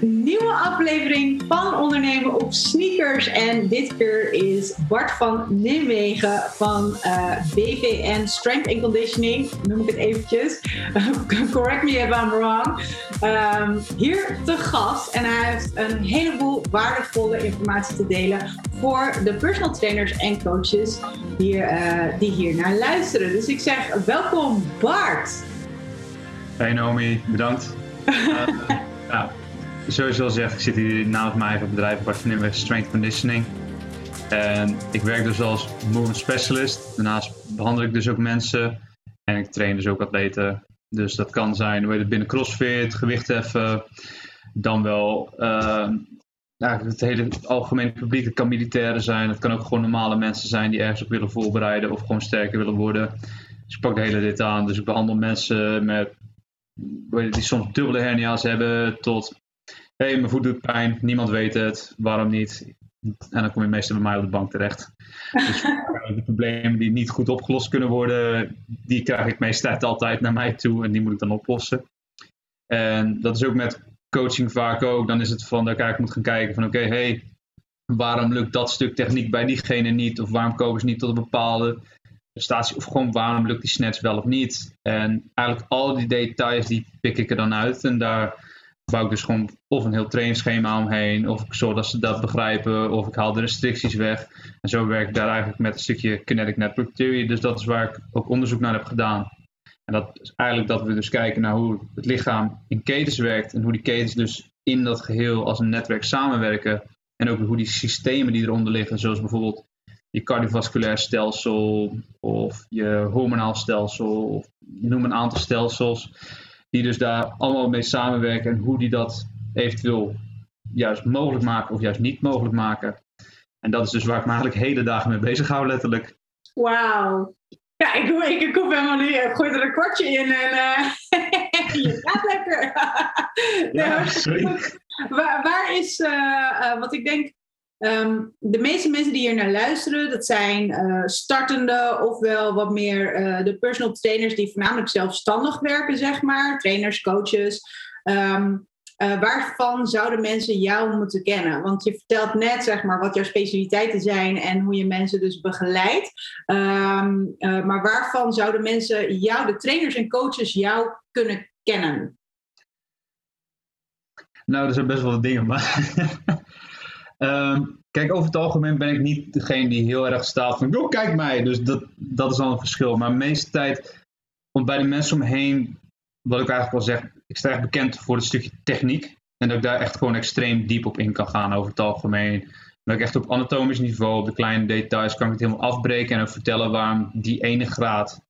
een nieuwe aflevering van Ondernemen op Sneakers. En dit keer is Bart van Nijmegen van uh, eh, BVN Strength and Conditioning, noem ik het eventjes. correct me if I'm wrong. Um, hier te gast en hij heeft een heleboel waardevolle informatie te delen voor de personal trainers en coaches die, uh, die hier naar luisteren. Dus ik zeg welkom Bart. Hey Naomi, bedankt. uh, ja, zoals je al zegt, ik zit hier namens mijn eigen bedrijf, Bart van Strength Conditioning. En ik werk dus als movement specialist. Daarnaast behandel ik dus ook mensen en ik train dus ook atleten. Dus dat kan zijn hoe het, binnen CrossFit, gewichtheffen, dan wel uh, het hele algemene publiek. Het kan militairen zijn, het kan ook gewoon normale mensen zijn die ergens op willen voorbereiden of gewoon sterker willen worden. Dus ik pak de hele dit aan. Dus ik behandel mensen met die soms dubbele hernia's hebben tot hé, hey, mijn voet doet pijn, niemand weet het, waarom niet? En dan kom je meestal bij mij op de bank terecht. Dus de problemen die niet goed opgelost kunnen worden, die krijg ik meestal altijd naar mij toe en die moet ik dan oplossen. En dat is ook met coaching vaak ook. Dan is het van dat ik moet gaan kijken van oké, hey, waarom lukt dat stuk techniek bij diegene niet? Of waarom komen ze niet tot een bepaalde prestatie? Of gewoon waarom lukt die snatch wel of niet? En eigenlijk al die details die pik ik er dan uit. En daar bouw ik dus gewoon of een heel trainingsschema omheen, of ik zorg dat ze dat begrijpen, of ik haal de restricties weg. En zo werk ik daar eigenlijk met een stukje Kinetic Network Theory. Dus dat is waar ik ook onderzoek naar heb gedaan. En dat is eigenlijk dat we dus kijken naar hoe het lichaam in ketens werkt en hoe die ketens dus in dat geheel als een netwerk samenwerken. En ook hoe die systemen die eronder liggen, zoals bijvoorbeeld je cardiovasculair stelsel of je hormonaal stelsel, of noem een aantal stelsels die dus daar allemaal mee samenwerken en hoe die dat eventueel juist mogelijk maken of juist niet mogelijk maken. En dat is dus waar ik me eigenlijk hele dagen mee bezig hou, letterlijk. Wauw. Ja, ik, ik, ik hoef helemaal niet. Ik gooi er een kwartje in en uh, je gaat lekker. ja, waar, waar, is, uh, wat ik denk, Ehm, de meeste mensen die hier naar luisteren, dat zijn uh, startende ofwel wat meer uh, de personal trainers die voornamelijk zelfstandig werken, zeg maar, trainers, coaches. Um, uh, waarvan zouden mensen jou moeten kennen? Want je vertelt net zeg maar, wat jouw specialiteiten zijn en hoe je mensen dus begeleidt. Um, maar waarvan zouden mensen jou, de trainers en coaches, jou kunnen kennen? Nou, er zijn best wel wat dingen, maar Ehm, kijk, over het algemeen ben ik niet degene die heel erg staat van, oh, kijk mij. Dus dat, dat is al een verschil. Maar meeste tijd, bij de mensen om me heen, wat ik eigenlijk wel zeg, ik sta echt bekend voor het stukje techniek. En dat ik daar echt gewoon extreem diep op in kan gaan over het algemeen. Dat ik echt op anatomisch niveau, op de kleine details, kan ik het helemaal afbreken en vertellen waarom die ene graad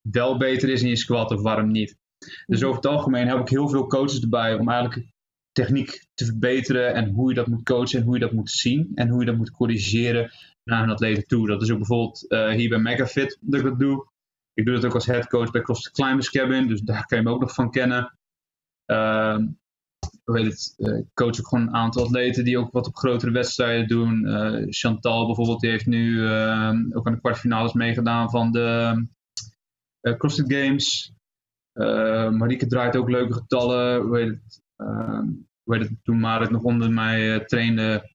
wel beter is in je squat of waarom niet. Dus over het algemeen heb ik heel veel coaches erbij om eigenlijk techniek te verbeteren en hoe je dat moet coachen en hoe je dat moet zien en hoe je dat moet corrigeren naar een atleten toe. Dat is ook bijvoorbeeld uh, hier bij Megafit dat ik dat doe. Ik doe dat ook als headcoach bij CrossFit Climbers Cabin, dus daar kan je me ook nog van kennen. Uh, weet het, uh, coach ook gewoon een aantal atleten die ook wat op grotere wedstrijden doen. Uh, Chantal bijvoorbeeld, die heeft nu ehm, ook aan de kwartfinales meegedaan van de CrossFit Games. Marieke draait ook leuke getallen. Weet het, ehm, weet het, toen Marit nog onder mij uh, trainde,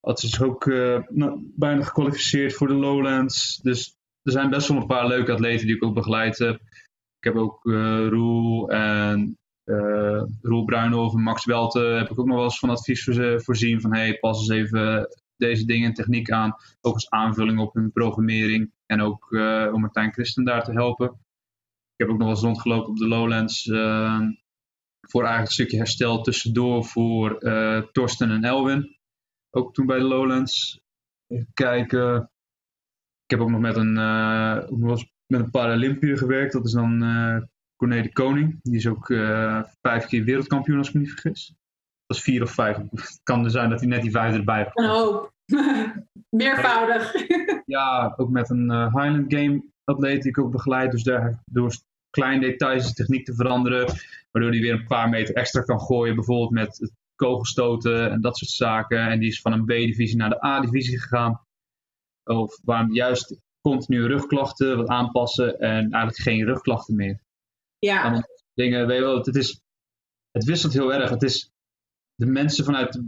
had ze zich ook uh, nou, bijna gekwalificeerd voor de Lowlands. Dus er zijn best wel een paar leuke atleten die ik ook begeleid heb. Ik heb ook uh, Roel en Roel Bruinhoven en Max Welte heb ik ook nog wel eens van advies voorzien van hey, pas eens even deze dingen en techniek aan. Ook als aanvulling op hun programmering en ook om Martijn Christen daar te helpen. Ik heb ook nog wel eens rondgelopen op de Lowlands voor eigenlijk een stukje herstel tussendoor voor uh, Torsten en Elwin. Ook toen bij de Lowlands. Even kijken. Ik heb ook nog met een, uh, met een Paralympiër gewerkt. Dat is dan uh, Corné de Koning. Die is ook vijf keer wereldkampioen als ik me niet vergis. Dat is vier of vijf. Het kan er zijn dat hij net die vijf erbij heeft. Een hoop. Meervoudig. ja, ook met een Highland Game atleet die ik ook begeleid. Dus daar, door kleine details de techniek te veranderen. Waardoor hij weer een paar meter extra kan gooien. Bijvoorbeeld met kogelstoten en dat soort zaken. En die is van een B-divisie naar de A-divisie gegaan. Of waarom juist continu rugklachten wat aanpassen en eigenlijk geen rugklachten meer. Ja. dingen, weet je wel, het, is, het wisselt heel erg. Het is de mensen vanuit,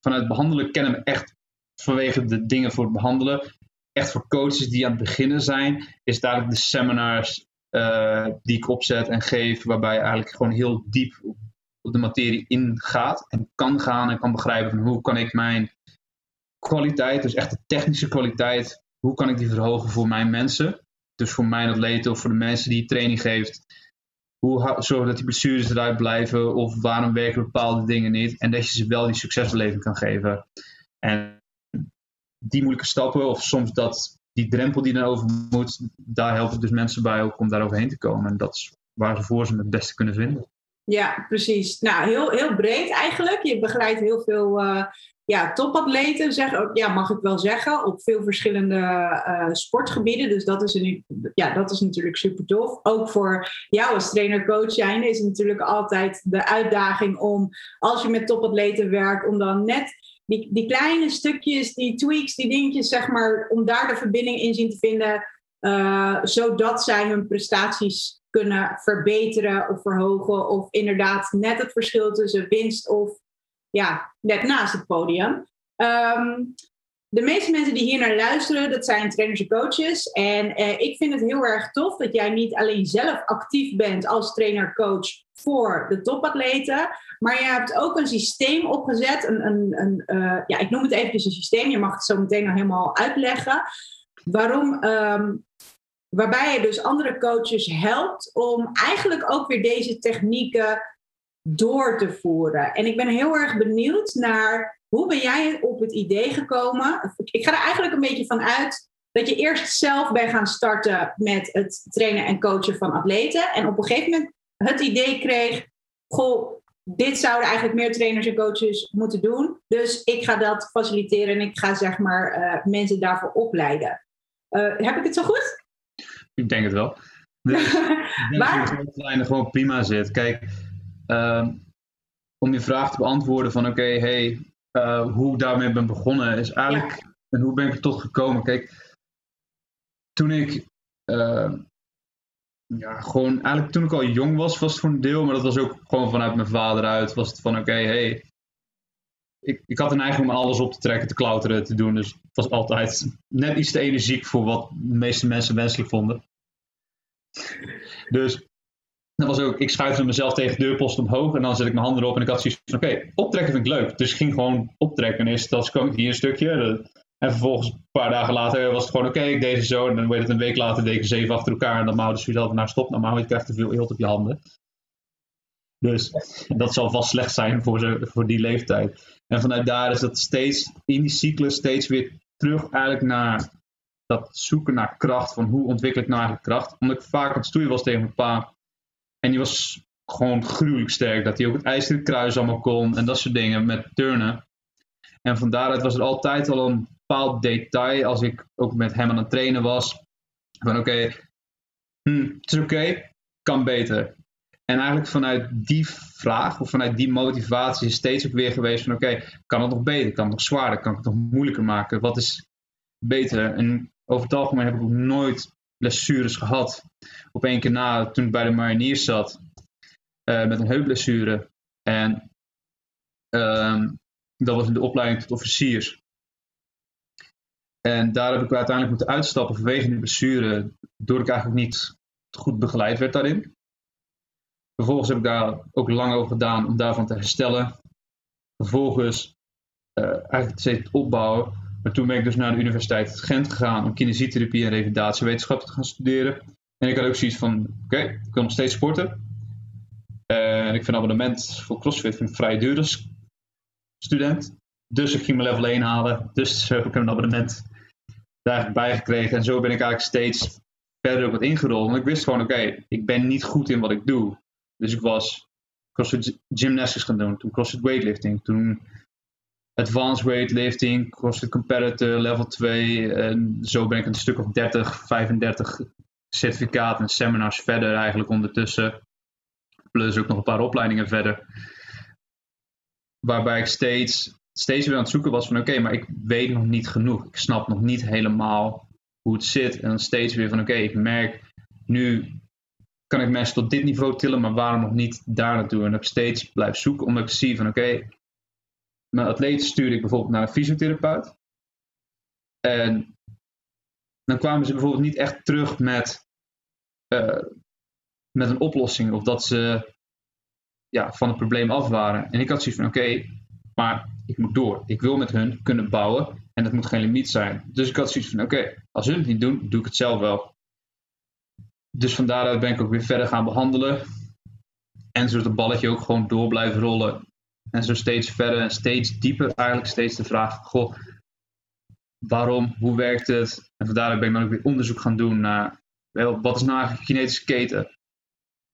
vanuit behandelen kennen me echt vanwege de dingen voor het behandelen. Echt voor coaches die aan het beginnen zijn, is dadelijk de seminars uh, die ik opzet en geef, waarbij je eigenlijk gewoon heel diep op de materie ingaat en kan gaan en kan begrijpen van hoe kan ik mijn kwaliteit, dus echt de technische kwaliteit, hoe kan ik die verhogen voor mijn mensen? Dus voor mijn atleten of voor de mensen die training geeft. Hoe zorgen dat die blessures eruit blijven of waarom werken bepaalde dingen niet en dat je ze wel die succesbeleving kan geven. En die moeilijke stappen of soms dat, die drempel die er over moet, daar help ik dus mensen bij ook om daar overheen te komen. En dat is waar ze voor ze het beste kunnen vinden. Ja, precies. Nou, heel, heel breed eigenlijk. Je begeleidt heel veel uh, ja, topatleten, zeg, ja, mag ik wel zeggen, op veel verschillende uh, sportgebieden. Dus dat is, een, ja, dat is natuurlijk super tof. Ook voor jou als trainer-coach zijn is natuurlijk altijd de uitdaging om, als je met topatleten werkt, om dan net die, kleine stukjes, die tweaks, die dingetjes, zeg maar, om daar de verbinding in zien te vinden, uh, zodat zij hun prestaties kunnen verbeteren of verhogen. Of inderdaad net het verschil tussen winst of ja, net naast het podium. Um, de meeste mensen die hier naar luisteren, dat zijn trainers en coaches. En eh, ik vind het heel erg tof dat jij niet alleen zelf actief bent als trainer-coach voor de topatleten, maar je hebt ook een systeem opgezet. Een, een, een uh, ja, ik noem het eventjes een systeem. Je mag het zo meteen nog helemaal uitleggen. Waarom um, Waarbij je dus andere coaches helpt om eigenlijk ook weer deze technieken door te voeren. En ik ben heel erg benieuwd naar hoe ben jij op het idee gekomen? Ik ga er eigenlijk een beetje van uit dat je eerst zelf bent gaan starten met het trainen en coachen van atleten. En op een gegeven moment het idee kreeg, goh, dit zouden eigenlijk meer trainers en coaches moeten doen. Dus ik ga dat faciliteren en ik ga zeg maar uh, mensen daarvoor opleiden. Uh, heb ik het zo goed? Ik denk het wel. Dus ik denk dat de gewoon prima zit. Kijk, uh, om je vraag te beantwoorden van oké, hey, uh, hoe ik daarmee ben begonnen, is eigenlijk, en hoe ben ik er tot gekomen? Kijk, toen ik, uh, ja, gewoon, eigenlijk toen ik al jong was, was het voor een deel, maar dat was ook gewoon vanuit mijn vader uit, was het van oké, hey, ik, ik had een eigen om alles op te trekken, te klauteren, te doen. Dus het was altijd net iets te energiek voor wat de meeste mensen wenselijk vonden. Dus dat was ook, ik schuifde mezelf tegen de deurpost omhoog en dan zet ik mijn handen erop en ik had zoiets van, oké, optrekken vind ik leuk. Dus ik ging gewoon optrekken. Eerst dat kwam ik hier een stukje. En vervolgens, een paar dagen later, was het gewoon, oké, ik deed het zo. En dan weet het een week later, deed ik zeven achter elkaar. En dan mouwde ze jezelf, nou stop, nou maar je krijgt te veel eelt op je handen. Dus dat zal vast slecht zijn voor, ze, voor die leeftijd. En vanuit daar is dat steeds in die cyclus steeds weer terug eigenlijk naar dat zoeken naar kracht. Van hoe ontwikkel ik nou eigenlijk kracht? Omdat ik vaak aan het stoeien was tegen mijn pa. En die was gewoon gruwelijk sterk. Dat hij ook het ijzeren kruis allemaal kon en dat soort dingen met turnen. En van daaruit was er altijd al een bepaald detail als ik ook met hem aan het trainen was. Van oké, hm, het is oké, kan beter. En eigenlijk vanuit die vraag of vanuit die motivatie is steeds ook weer geweest van oké, kan het nog beter? Kan het nog zwaarder? Kan ik het nog moeilijker maken? Wat is beter? En over het algemeen heb ik ook nooit blessures gehad. Op één keer na, toen ik bij de mariniers zat, uh, met een heupblessure. En uh, dat was in de opleiding tot officiers. En daar heb ik uiteindelijk moeten uitstappen vanwege die blessure, doordat ik eigenlijk niet goed begeleid werd daarin. Vervolgens heb ik daar ook lang over gedaan om daarvan te herstellen. Vervolgens uh, eigenlijk steeds opbouwen. Maar toen ben ik dus naar de Universiteit Gent gegaan om kinesietherapie en revalidatiewetenschappen te gaan studeren. En ik had ook zoiets van, oké, ik wil nog steeds sporten. en ik vind abonnement voor CrossFit vind vrij duur als student. Dus ik ging mijn level 1 halen. Dus heb ik een abonnement daar bij gekregen. En zo ben ik eigenlijk steeds verder op het ingerold. Want ik wist gewoon, oké, ik ben niet goed in wat ik doe. Dus ik was CrossFit Gymnastics gaan doen, toen CrossFit Weightlifting, toen Advanced Weightlifting, CrossFit Competitor, Level 2. En zo ben ik een stuk of 30, 35 certificaten en seminars verder eigenlijk ondertussen. Plus ook nog een paar opleidingen verder. Waarbij ik steeds, steeds weer aan het zoeken was van oké, maar ik weet nog niet genoeg. Ik snap nog niet helemaal hoe het zit. En dan steeds weer van oké, ik merk nu kan ik mensen tot dit niveau tillen, maar waarom nog niet daar naartoe? En ik steeds blijf zoeken, omdat ik zie van oké, mijn atleten stuurde ik bijvoorbeeld naar een fysiotherapeut. En dan kwamen ze bijvoorbeeld niet echt terug met, uh, met een oplossing of dat ze ja, van het probleem af waren. En ik had zoiets van: oké, maar ik moet door. Ik wil met hun kunnen bouwen en dat moet geen limiet zijn. Dus ik had zoiets van: oké, als hun het niet doen, doe ik het zelf wel. Dus van daaruit ben ik ook weer verder gaan behandelen. En zo het balletje ook gewoon door blijven rollen. En zo steeds verder en steeds dieper eigenlijk steeds de vraag: goh, waarom, hoe werkt het? En van daaruit ben ik dan ook weer onderzoek gaan doen naar wat is nou eigenlijk kinetische keten?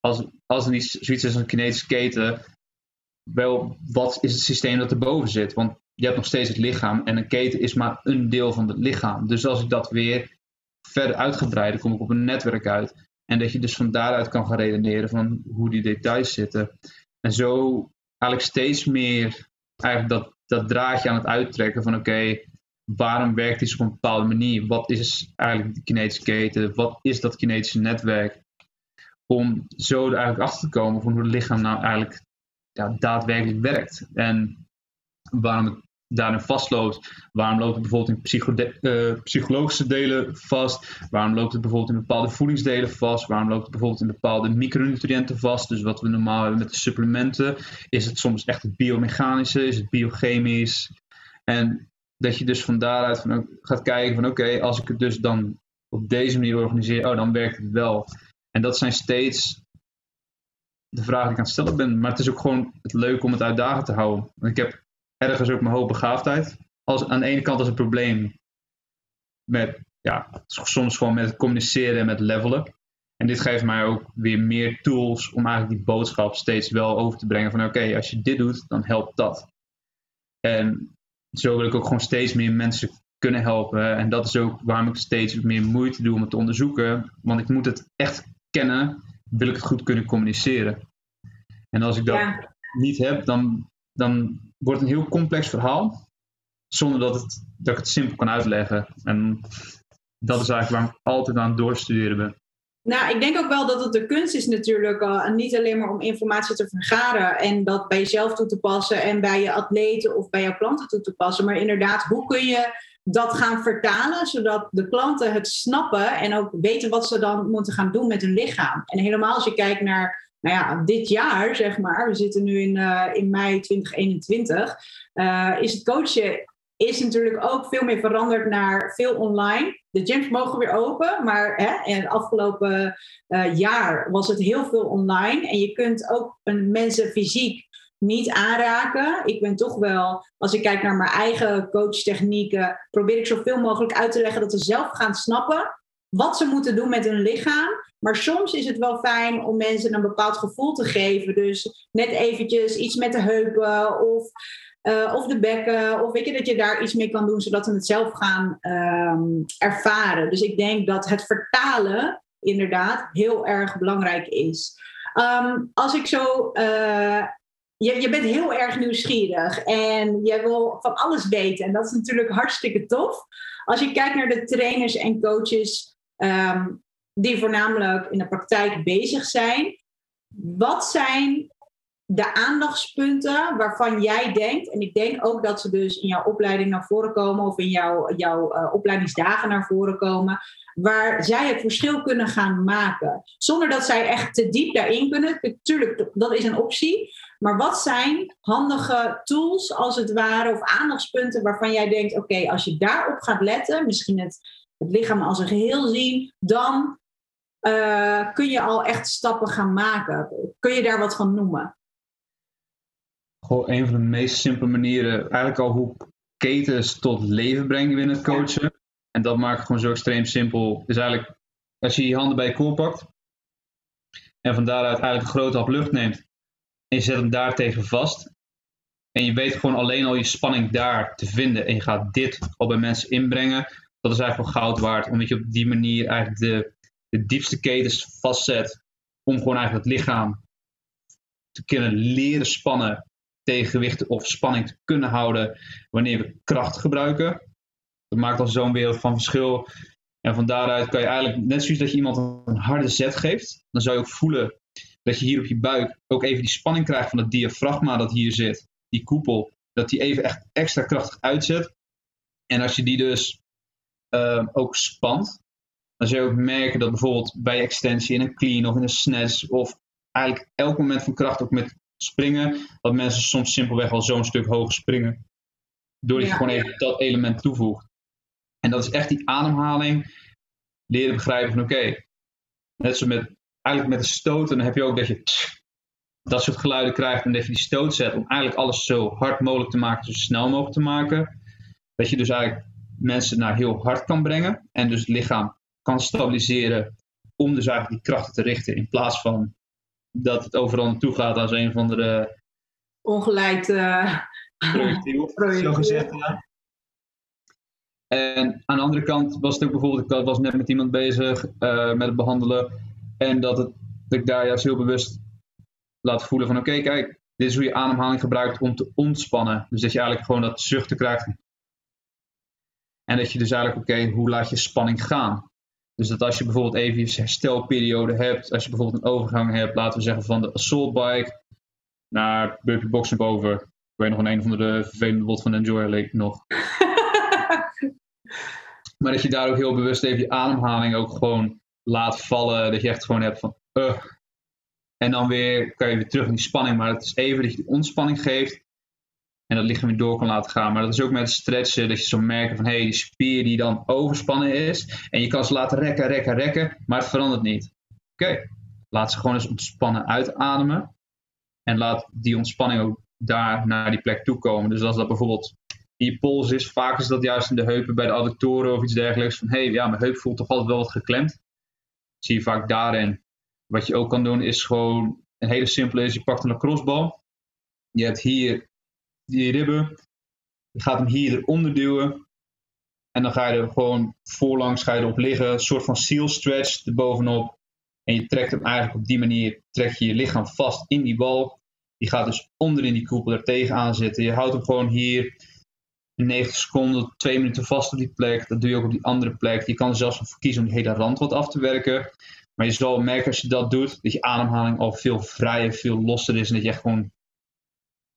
Als, als er niet zoiets is als een kinetische keten, wel, wat is het systeem dat erboven zit? Want je hebt nog steeds het lichaam en een keten is maar een deel van het lichaam. Dus als ik dat weer verder uitgebreid, kom ik op een netwerk uit. En dat je dus van daaruit kan gaan redeneren van hoe die details zitten. En zo eigenlijk steeds meer eigenlijk dat, dat draadje aan het uittrekken van oké, waarom werkt iets op een bepaalde manier? Wat is eigenlijk de kinetische keten? Wat is dat kinetische netwerk? Om zo er eigenlijk achter te komen van hoe het lichaam nou eigenlijk ja, daadwerkelijk werkt. En waarom het daarin vastloopt. Waarom loopt het bijvoorbeeld in uh, psychologische delen vast? Waarom loopt het bijvoorbeeld in bepaalde voedingsdelen vast? Waarom loopt het bijvoorbeeld in bepaalde micronutriënten vast? Dus wat we normaal hebben met de supplementen. Is het soms echt het biomechanische? Is het biochemisch? En dat je dus van daaruit gaat kijken van oké, als ik het dus dan op deze manier organiseer, oh dan werkt het wel. En dat zijn steeds de vragen die ik aan het stellen ben. Maar het is ook gewoon het leuk om het uitdagend te houden. Want ik heb ergens ook mijn hoogbegaafdheid. Als, aan de ene kant als een probleem met, ja, soms gewoon met communiceren en met levelen. En dit geeft mij ook weer meer tools om eigenlijk die boodschap steeds wel over te brengen. Van oké, als je dit doet, dan helpt dat. En zo wil ik ook gewoon steeds meer mensen kunnen helpen. En dat is ook waarom ik steeds meer moeite doe om het te onderzoeken. Want ik moet het echt kennen, wil ik het goed kunnen communiceren. En als ik dat niet heb, dan, dan wordt het een heel complex verhaal. Zonder dat, het, dat ik het simpel kan uitleggen. En dat is eigenlijk waar ik altijd aan het doorstuderen ben. Nou, ik denk ook wel dat het de kunst is natuurlijk uh, niet alleen maar om informatie te vergaren en dat bij jezelf toe te passen en bij je atleten of bij jouw klanten toe te passen, maar inderdaad, hoe kun je dat gaan vertalen zodat de klanten het snappen en ook weten wat ze dan moeten gaan doen met hun lichaam. En helemaal als je kijkt naar nou ja, dit jaar, zeg maar, we zitten nu in, uh, in mei 2021, uh, is het coachen is natuurlijk ook veel meer veranderd naar veel online. De gyms mogen weer open, maar hè, in het afgelopen uh, jaar was het heel veel online. En je kunt ook een mensen fysiek niet aanraken. Ik ben toch wel, als ik kijk naar mijn eigen coachtechnieken, probeer ik zoveel mogelijk uit te leggen dat ze zelf gaan snappen wat ze moeten doen met hun lichaam. Maar soms is het wel fijn om mensen een bepaald gevoel te geven. Dus net eventjes iets met de heupen of uh, of de bekken, of weet je dat je daar iets mee kan doen zodat ze het zelf gaan um, ervaren. Dus ik denk dat het vertalen inderdaad heel erg belangrijk is. Um, als ik zo. Uh, je, je bent heel erg nieuwsgierig en je wil van alles weten. En dat is natuurlijk hartstikke tof. Als je kijkt naar de trainers en coaches um, die voornamelijk in de praktijk bezig zijn. Wat zijn de aandachtspunten waarvan jij denkt, en ik denk ook dat ze dus in jouw opleiding naar voren komen of in jouw, jouw uh, opleidingsdagen naar voren komen, waar zij het verschil kunnen gaan maken. Zonder dat zij echt te diep daarin kunnen. Natuurlijk, dat is een optie. Maar wat zijn handige tools, als het ware, of aandachtspunten waarvan jij denkt: oké, als je daarop gaat letten, misschien het, het lichaam als een geheel zien, dan uh, kun je al echt stappen gaan maken. Kun je daar wat van noemen? gewoon een van de meest simpele manieren, eigenlijk al hoe ketens tot leven brengen binnen het coachen. En dat maakt het gewoon zo extreem simpel. Is eigenlijk, als je je handen bij je koor pakt en van daaruit eigenlijk een grote hap lucht neemt en je zet hem daar tegen vast. En je weet gewoon alleen al je spanning daar te vinden en je gaat dit al bij mensen inbrengen. Dat is eigenlijk wel goud waard, omdat je op die manier eigenlijk de, de diepste ketens vastzet om gewoon eigenlijk het lichaam te kunnen leren spannen tegenwicht of spanning te kunnen houden wanneer we kracht gebruiken. Dat maakt al zo'n wereld van verschil. En van daaruit kan je eigenlijk, net zoals dat je iemand een harde zet geeft, dan zou je ook voelen dat je hier op je buik ook even die spanning krijgt van het diafragma dat hier zit, die koepel. dat die even echt extra krachtig uitzet. En als je die dus ook spant, dan zul je ook merken dat bijvoorbeeld bij extensie in een clean of in een snatch of eigenlijk elk moment van kracht ook met springen, dat mensen soms simpelweg al zo'n stuk hoger springen. Doordat je gewoon even dat element toevoegt. En dat is echt die ademhaling leren begrijpen van oké, net zo met, eigenlijk met de stoot, dan heb je ook dat je dat soort geluiden krijgt en dat je die stoot zet om eigenlijk alles zo hard mogelijk te maken, zo snel mogelijk te maken. Dat je dus eigenlijk mensen naar heel hard kan brengen en dus het lichaam kan stabiliseren om dus eigenlijk die krachten te richten in plaats van dat het overal naartoe gaat als een van de ongeleid uh, projectiel, zo gezegd. Ja. En aan de andere kant was het ook bijvoorbeeld, ik was net met iemand bezig uh, met het behandelen en dat, het, dat ik daar juist heel bewust laat voelen van oké, kijk, dit is hoe je ademhaling gebruikt om te ontspannen. Dus dat je eigenlijk gewoon dat zuchten krijgt. En dat je dus eigenlijk, oké, hoe laat je spanning gaan? Dus dat als je bijvoorbeeld even je herstelperiode hebt, als je bijvoorbeeld een overgang hebt, laten we zeggen van de assault bike naar burpee box naar boven. Ik weet nog een een van de vervelende bot van Enjoy Lake nog. maar dat je daar ook heel bewust even je ademhaling ook gewoon laat vallen. Dat je echt gewoon hebt van, uh, en dan weer kan je weer terug in die spanning. Maar het is even dat je die ontspanning geeft. En dat lichaam weer door kan laten gaan. Maar dat is ook met stretchen. Dat je zo merkt van hé, hey, die spier die dan overspannen is. En je kan ze laten rekken, rekken, rekken. Maar het verandert niet. Oké, laat ze gewoon eens ontspannen uitademen. En laat die ontspanning ook daar naar die plek toe komen. Dus als dat bijvoorbeeld in je pols is. Vaak is dat juist in de heupen bij de adductoren of iets dergelijks. Van hé, hey, ja, mijn heup voelt toch altijd wel wat geklemd. Zie je vaak daarin. Wat je ook kan doen is gewoon een hele simpele is, je pakt een lacrossebal. Je hebt hier die ribben. Je gaat hem hier eronder duwen. En dan ga je er gewoon voorlangs ga je erop liggen. Een soort van seal stretch erbovenop. En je trekt hem eigenlijk op die manier, trek je je lichaam vast in die bal. Die gaat dus onder in die koepel er tegenaan zitten. Je houdt hem gewoon hier 90 seconden, 2 minuten vast op die plek. Dat doe je ook op die andere plek. Je kan er zelfs voor kiezen om die hele rand wat af te werken. Maar je zal merken als je dat doet, dat je ademhaling al veel vrijer, veel losser is. En dat je echt gewoon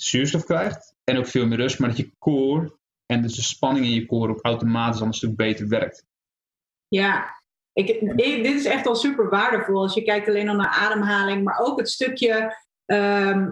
zuurstof krijgt. En ook veel meer rust. Maar dat je core en dus de spanning in je core ook automatisch al een stuk beter werkt. Ja, ik, dit is echt al super waardevol als je kijkt alleen al naar ademhaling. Maar ook het stukje ehm,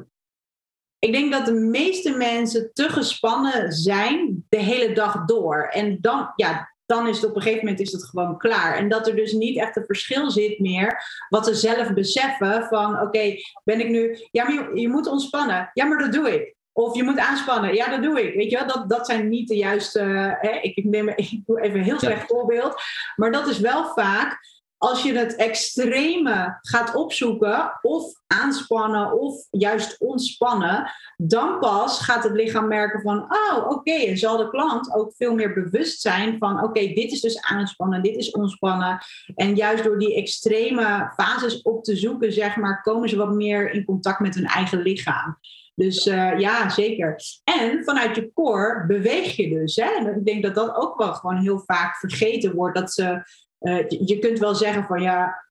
ik denk dat de meeste mensen te gespannen zijn de hele dag door. En dan, ja, dan is het op een gegeven moment is het gewoon klaar. En dat er dus niet echt een verschil zit meer. Wat ze zelf beseffen van oké, ben ik nu. Ja, maar je, je, moet ontspannen. Ja, maar dat doe ik. Of je moet aanspannen. Ja, dat doe ik. Weet je wel, dat, dat zijn niet de juiste. Hè? Ik, ik, neem, ik doe even een heel slecht voorbeeld. Maar dat is wel vaak als je het extreme gaat opzoeken, of aanspannen of juist ontspannen, dan pas gaat het lichaam merken van, oh oké, en zal de klant ook veel meer bewust zijn van, oké, dit is dus aanspannen, dit is ontspannen. En juist door die extreme fases op te zoeken, zeg maar, komen ze wat meer in contact met hun eigen lichaam. Dus uh, ja, zeker. En vanuit je core beweeg je dus. Hè? En ik denk dat dat ook wel gewoon heel vaak vergeten wordt. Dat ze uh, je, kunt wel zeggen van ja,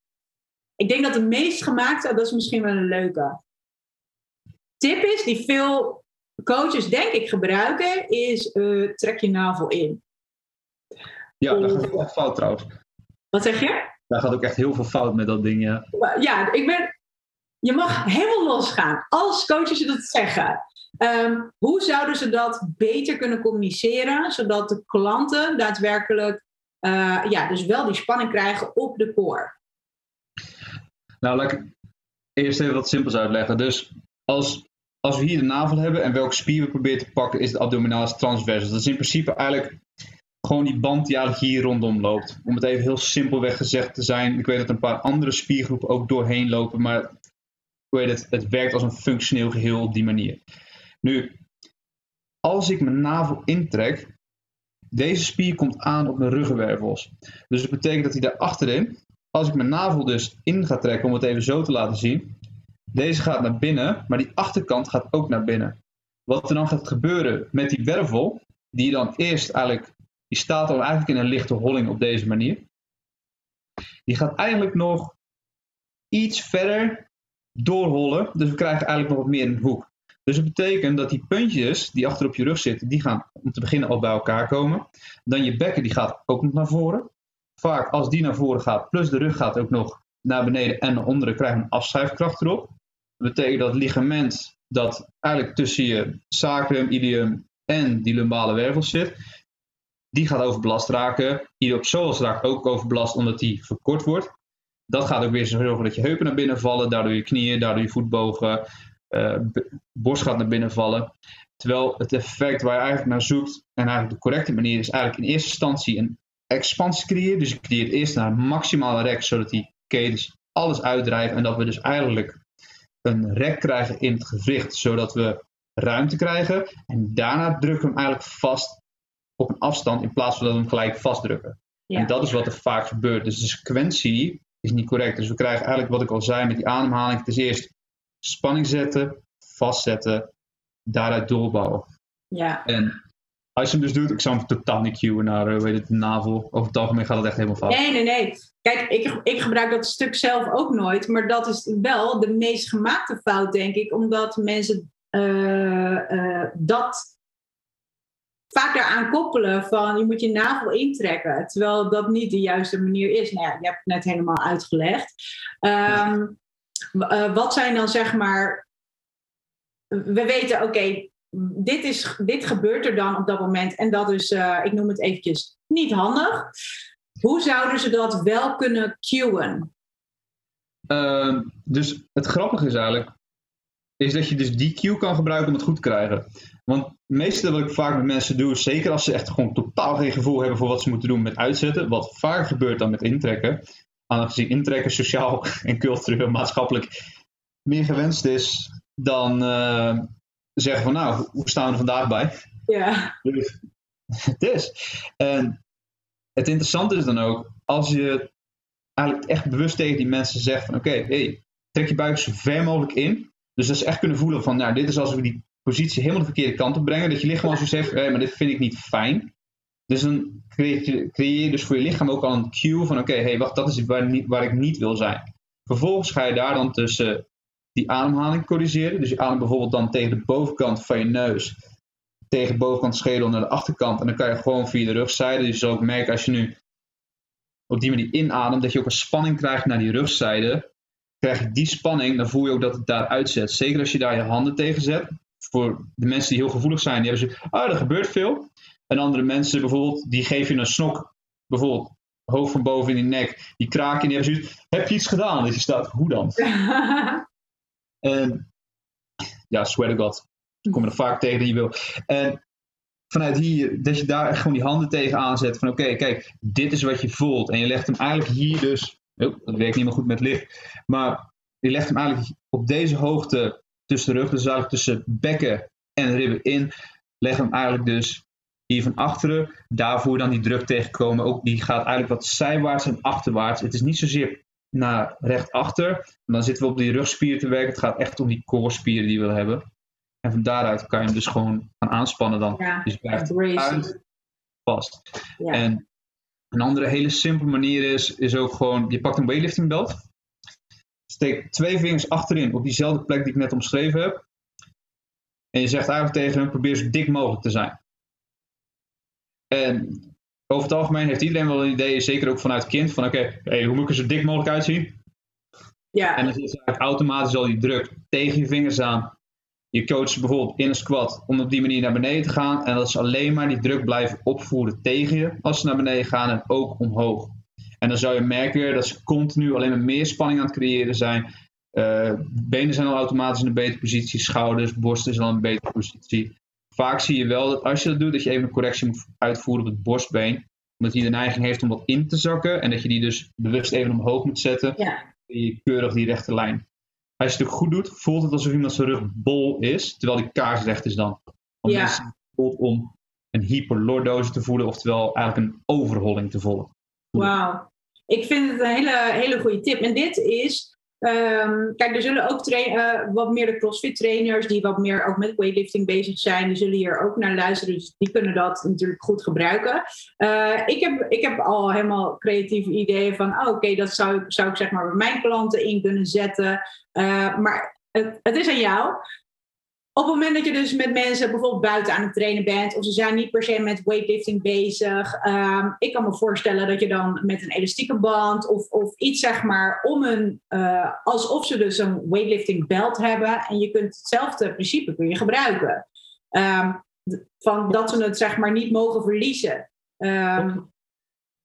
ik denk dat de meest gemaakte, dat is misschien wel een leuke tip is, die veel coaches denk ik gebruiken, is uh, trek je navel in. Ja, dat gaat ook echt fout trouwens. Wat zeg je? Daar gaat ook echt heel veel fout met dat ding, ja. Ja, ik ben, je mag helemaal losgaan. Als coaches je dat zeggen. Um, hoe zouden ze dat beter kunnen communiceren, zodat de klanten daadwerkelijk uh, ja, dus wel die spanning krijgen op de core. Nou, laat ik eerst even wat simpels uitleggen. Dus als, als we hier de navel hebben en welke spier we proberen te pakken, is de abdominalis transversus. Dat is in principe eigenlijk gewoon die band die eigenlijk hier rondom loopt. Om het even heel simpelweg gezegd te zijn. Ik weet dat een paar andere spiergroepen ook doorheen lopen, maar weet het, het werkt als een functioneel geheel op die manier. Nu, als ik mijn navel intrek, deze spier komt aan op mijn ruggenwervels. Dus dat betekent dat hij daar achterin, als ik mijn navel dus in ga trekken, om het even zo te laten zien, deze gaat naar binnen, maar die achterkant gaat ook naar binnen. Wat er dan gaat gebeuren met die wervel, die dan eerst eigenlijk, die staat dan eigenlijk in een lichte holling op deze manier. Die gaat eigenlijk nog iets verder doorhollen, dus we krijgen eigenlijk nog wat meer een hoek. Dus het betekent dat die puntjes die achter op je rug zitten, die gaan om te beginnen al bij elkaar komen. Dan je bekken die gaat ook nog naar voren. Vaak als die naar voren gaat, plus de rug gaat ook nog naar beneden en naar onderen, krijgen we een afschuifkracht erop. Dat betekent dat het ligament dat eigenlijk tussen je sacrum, ilium en die lumbale wervels zit, die gaat overbelast raken. Iliopsoas raakt ook overbelast omdat die verkort wordt. Dat gaat ook weer zorgen dat je heupen naar binnen vallen, daardoor je knieën, daardoor je voetbogen, borst gaat naar binnen vallen. Terwijl het effect waar je eigenlijk naar zoekt, en eigenlijk de correcte manier is eigenlijk in eerste instantie een expansie creëren. Dus je creëert eerst naar een maximale rek, zodat die ketens alles uitdrijven en dat we dus eigenlijk een rek krijgen in het gewricht, zodat we ruimte krijgen. En daarna drukken we hem eigenlijk vast op een afstand in plaats van dat we hem gelijk vastdrukken. En dat is wat er vaak gebeurt. Dus de sequentie is niet correct. Dus we krijgen eigenlijk wat ik al zei met die ademhaling. Het is eerst spanning zetten, vastzetten, daaruit doorbouwen. Ja. En als je hem dus doet, ik zou hem totaal niet cueën naar uh, weet het, navel. Over het algemeen gaat het echt helemaal fout. Nee, nee, nee. Kijk, ik, ik gebruik dat stuk zelf ook nooit. Maar dat is wel de meest gemaakte fout, denk ik. Omdat mensen uh, uh, dat vaak daaraan koppelen van je moet je navel intrekken. Terwijl dat niet de juiste manier is. Nou ja, je hebt het net helemaal uitgelegd. Um, uh, wat zijn dan zeg maar. We weten, oké, dit, is, dit gebeurt er dan op dat moment. En dat is, uh, ik noem het eventjes, niet handig. Hoe zouden ze dat wel kunnen cueën? Uh, dus het grappige is eigenlijk, is dat je dus die cue kan gebruiken om het goed te krijgen. Want het meeste wat ik vaak met mensen doe, zeker als ze echt gewoon totaal geen gevoel hebben voor wat ze moeten doen met uitzetten, wat vaak gebeurt dan met intrekken, aangezien intrekken sociaal en cultureel maatschappelijk meer gewenst is dan uh, zeggen van nou, hoe staan we er vandaag bij? Ja. Dus, het is. En het interessante is dan ook, als je eigenlijk echt bewust tegen die mensen zegt van oké, okay, hey, trek je buik zo ver mogelijk in. Dus dat ze echt kunnen voelen van nou, dit is als we die positie helemaal de verkeerde kant op brengen. Dat je lichaam als je zegt, hey, maar dit vind ik niet fijn. Dus dan creëer je, dus voor je lichaam ook al een cue van oké, okay, hey, wacht, dat is waar, waar, ik niet wil zijn. Vervolgens ga je daar dan tussen die ademhaling corrigeren. Dus je ademt bijvoorbeeld dan tegen de bovenkant van je neus, tegen de bovenkant schedel naar de achterkant. En dan kan je gewoon via de rugzijde. Dus je zal ook merken als je nu op die manier inademt, dat je ook een spanning krijgt naar die rugzijde. Krijg je die spanning, dan voel je ook dat het daar uitzet. Zeker als je daar je handen tegen zet. Voor de mensen die heel gevoelig zijn, die hebben ze, ah, er gebeurt veel. En andere mensen bijvoorbeeld, die geven je een snok, bijvoorbeeld hoog van boven in die nek, die kraken en die hebben zoiets, heb je iets gedaan? Dus je staat, hoe dan? en ja, swear to god, ik kom er vaak tegen die je wil. En vanuit hier, dat je daar echt gewoon die handen tegen aanzet van oké, kijk, dit is wat je voelt. En je legt hem eigenlijk hier dus, oh, dat werkt niet meer goed met licht, maar je legt hem eigenlijk op deze hoogte tussen de rug, dus eigenlijk tussen bekken en ribben in, leg hem eigenlijk dus hier van achteren, daarvoor dan die druk tegenkomen. Ook die gaat eigenlijk wat zijwaarts en achterwaarts. Het is niet zozeer naar recht-achter. Dan zitten we op die rugspieren te werken. Het gaat echt om die core-spieren die we hebben. En van daaruit kan je hem dus gewoon gaan aanspannen dan. Ja, dus blijft uit, vast. Ja. En een andere hele simpele manier is, is ook gewoon, je pakt een weightlifting belt. Steek twee vingers achterin op diezelfde plek die ik net omschreven heb. En je zegt eigenlijk tegen hem, probeer zo dik mogelijk te zijn. En over het algemeen heeft iedereen wel een idee, zeker ook vanuit kind, van oké, hey, hoe moet ik er zo dik mogelijk uitzien? Ja. En dan is eigenlijk automatisch al die druk tegen je vingers aan. Je coacht bijvoorbeeld in een squat om op die manier naar beneden te gaan. En dat ze alleen maar die druk blijven opvoeren tegen je als ze naar beneden gaan en ook omhoog. En dan zou je merken dat ze continu alleen maar meer spanning aan het creëren zijn. Uh, benen zijn al automatisch in een betere positie, schouders, borsten zijn al in een betere positie vaak zie je wel dat als je dat doet, dat je even een correctie moet uitvoeren op het borstbeen. Omdat hij de neiging heeft om wat in te zakken. En dat je die dus bewust even omhoog moet zetten. Ja. Je keurig die rechte lijn. Als je het goed doet, voelt het alsof iemand zijn rug bol is. Terwijl die kaarsrecht is dan. Om ja. om een hyperlordose te voelen. Oftewel eigenlijk een overholling te voelen. Wauw. Ik vind het een hele, hele goede tip. En dit is Um, kijk, er zullen ook uh, wat meer de CrossFit trainers die wat meer ook met weightlifting bezig zijn, die zullen hier ook naar luisteren. Dus die kunnen dat natuurlijk goed gebruiken. Uh, ik, heb, ik heb al helemaal creatieve ideeën van, oh, oké, dat zou, zou ik zeg maar bij mijn klanten in kunnen zetten. Uh, maar het, het is aan jou op het moment dat je dus met mensen bijvoorbeeld buiten aan het trainen bent, of ze zijn niet per se met weightlifting bezig, um, ik kan me voorstellen dat je dan met een elastieke band of, of iets zeg maar om een, uh, alsof ze dus een weightlifting belt hebben en je kunt hetzelfde principe kun je gebruiken. Um, van dat ze het zeg maar niet mogen verliezen. Um,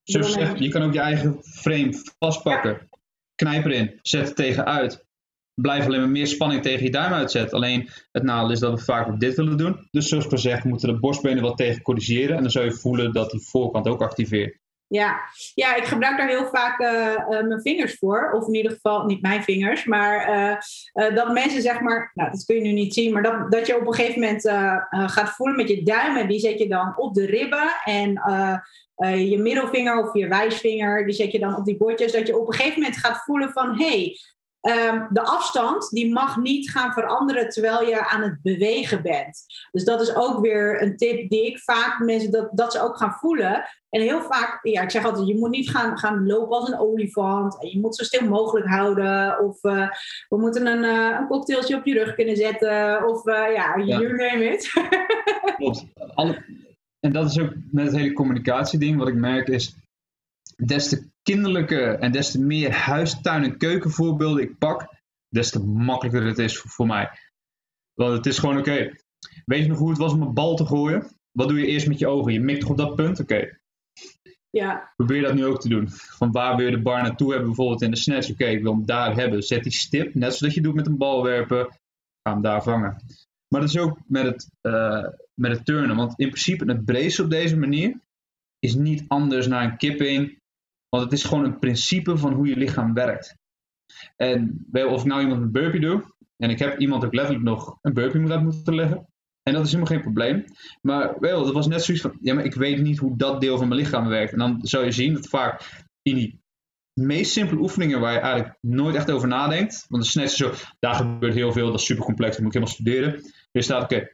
je kan ook je eigen frame vastpakken, ja. knijp erin, zet het tegenuit blijf alleen maar meer spanning tegen je duim uitzetten. Alleen het nadeel is dat we vaak ook dit willen doen. Dus zoals gezegd, moeten de borstbenen wat tegen corrigeren. En dan zou je voelen dat die voorkant ook activeert. Ja, ja ik gebruik daar heel vaak uh, uh, mijn vingers voor. Of in ieder geval, niet mijn vingers. Maar uh, dat mensen zeg maar, nou dat kun je nu niet zien. Maar dat, dat je op een gegeven moment gaat voelen met je duimen. Die zet je dan op de ribben. En je middelvinger of je wijsvinger, die zet je dan op die bordjes. Dat je op een gegeven moment gaat voelen van... Hey, Um, de afstand die mag niet gaan veranderen terwijl je aan het bewegen bent. Dus dat is ook weer een tip die ik vaak mensen dat, dat ze ook gaan voelen. En heel vaak, ja, ik zeg altijd, je moet niet gaan, gaan lopen als een olifant. En je moet zo stil mogelijk houden. Of uh, we moeten een, uh, een cocktailtje op je rug kunnen zetten. Of uh, ja, you ja. name it. Klopt. En dat is ook met het hele communicatieding. Wat ik merk is, des te kinderlijke en des te meer huistuin- en keukenvoorbeelden ik pak, des te makkelijker het is voor, mij. Want het is gewoon oké. Weet je nog hoe het was om een bal te gooien? Wat doe je eerst met je ogen? Je mikt toch op dat punt? Oké. Ja. Probeer dat nu ook te doen. Van waar wil je de bar naartoe hebben, bijvoorbeeld in de snatch? Oké, ik wil hem daar hebben. Zet die stip, net zoals je doet met een bal werpen. Ga hem daar vangen. Maar dat is ook met het, uh, met het turnen. Want in principe het brace op deze manier is niet anders naar een kipping want het is gewoon een principe van hoe je lichaam werkt. En of ik nou iemand een burpee doe, en ik heb iemand ook letterlijk nog een burpee moet moeten leggen. En dat is helemaal geen probleem. Maar wel, dat was net zoiets van, ja, maar ik weet niet hoe dat deel van mijn lichaam werkt. En dan zou je zien dat vaak in die meest simpele oefeningen waar je eigenlijk nooit echt over nadenkt. Want de snatch is zo, daar gebeurt heel veel, dat is super complex, dat moet ik helemaal studeren. Je staat, oké,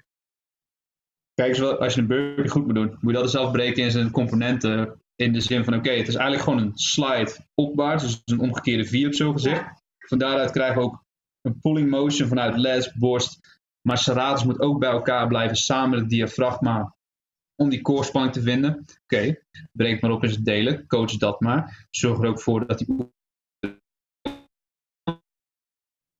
kijk eens wat, als je een burpee goed moet doen, moet je dat eens afbreken in zijn componenten. In de zin van, oké, het is eigenlijk gewoon een slide opwaarts, dus een omgekeerde V op zo gezegd. Van daaruit krijgen we ook een pulling motion vanuit les, borst. Maar serratus moet ook bij elkaar blijven samen met het diafragma om die koorspanning te vinden. Oké, breek maar op in het delen, coach dat maar. Zorg er ook voor dat die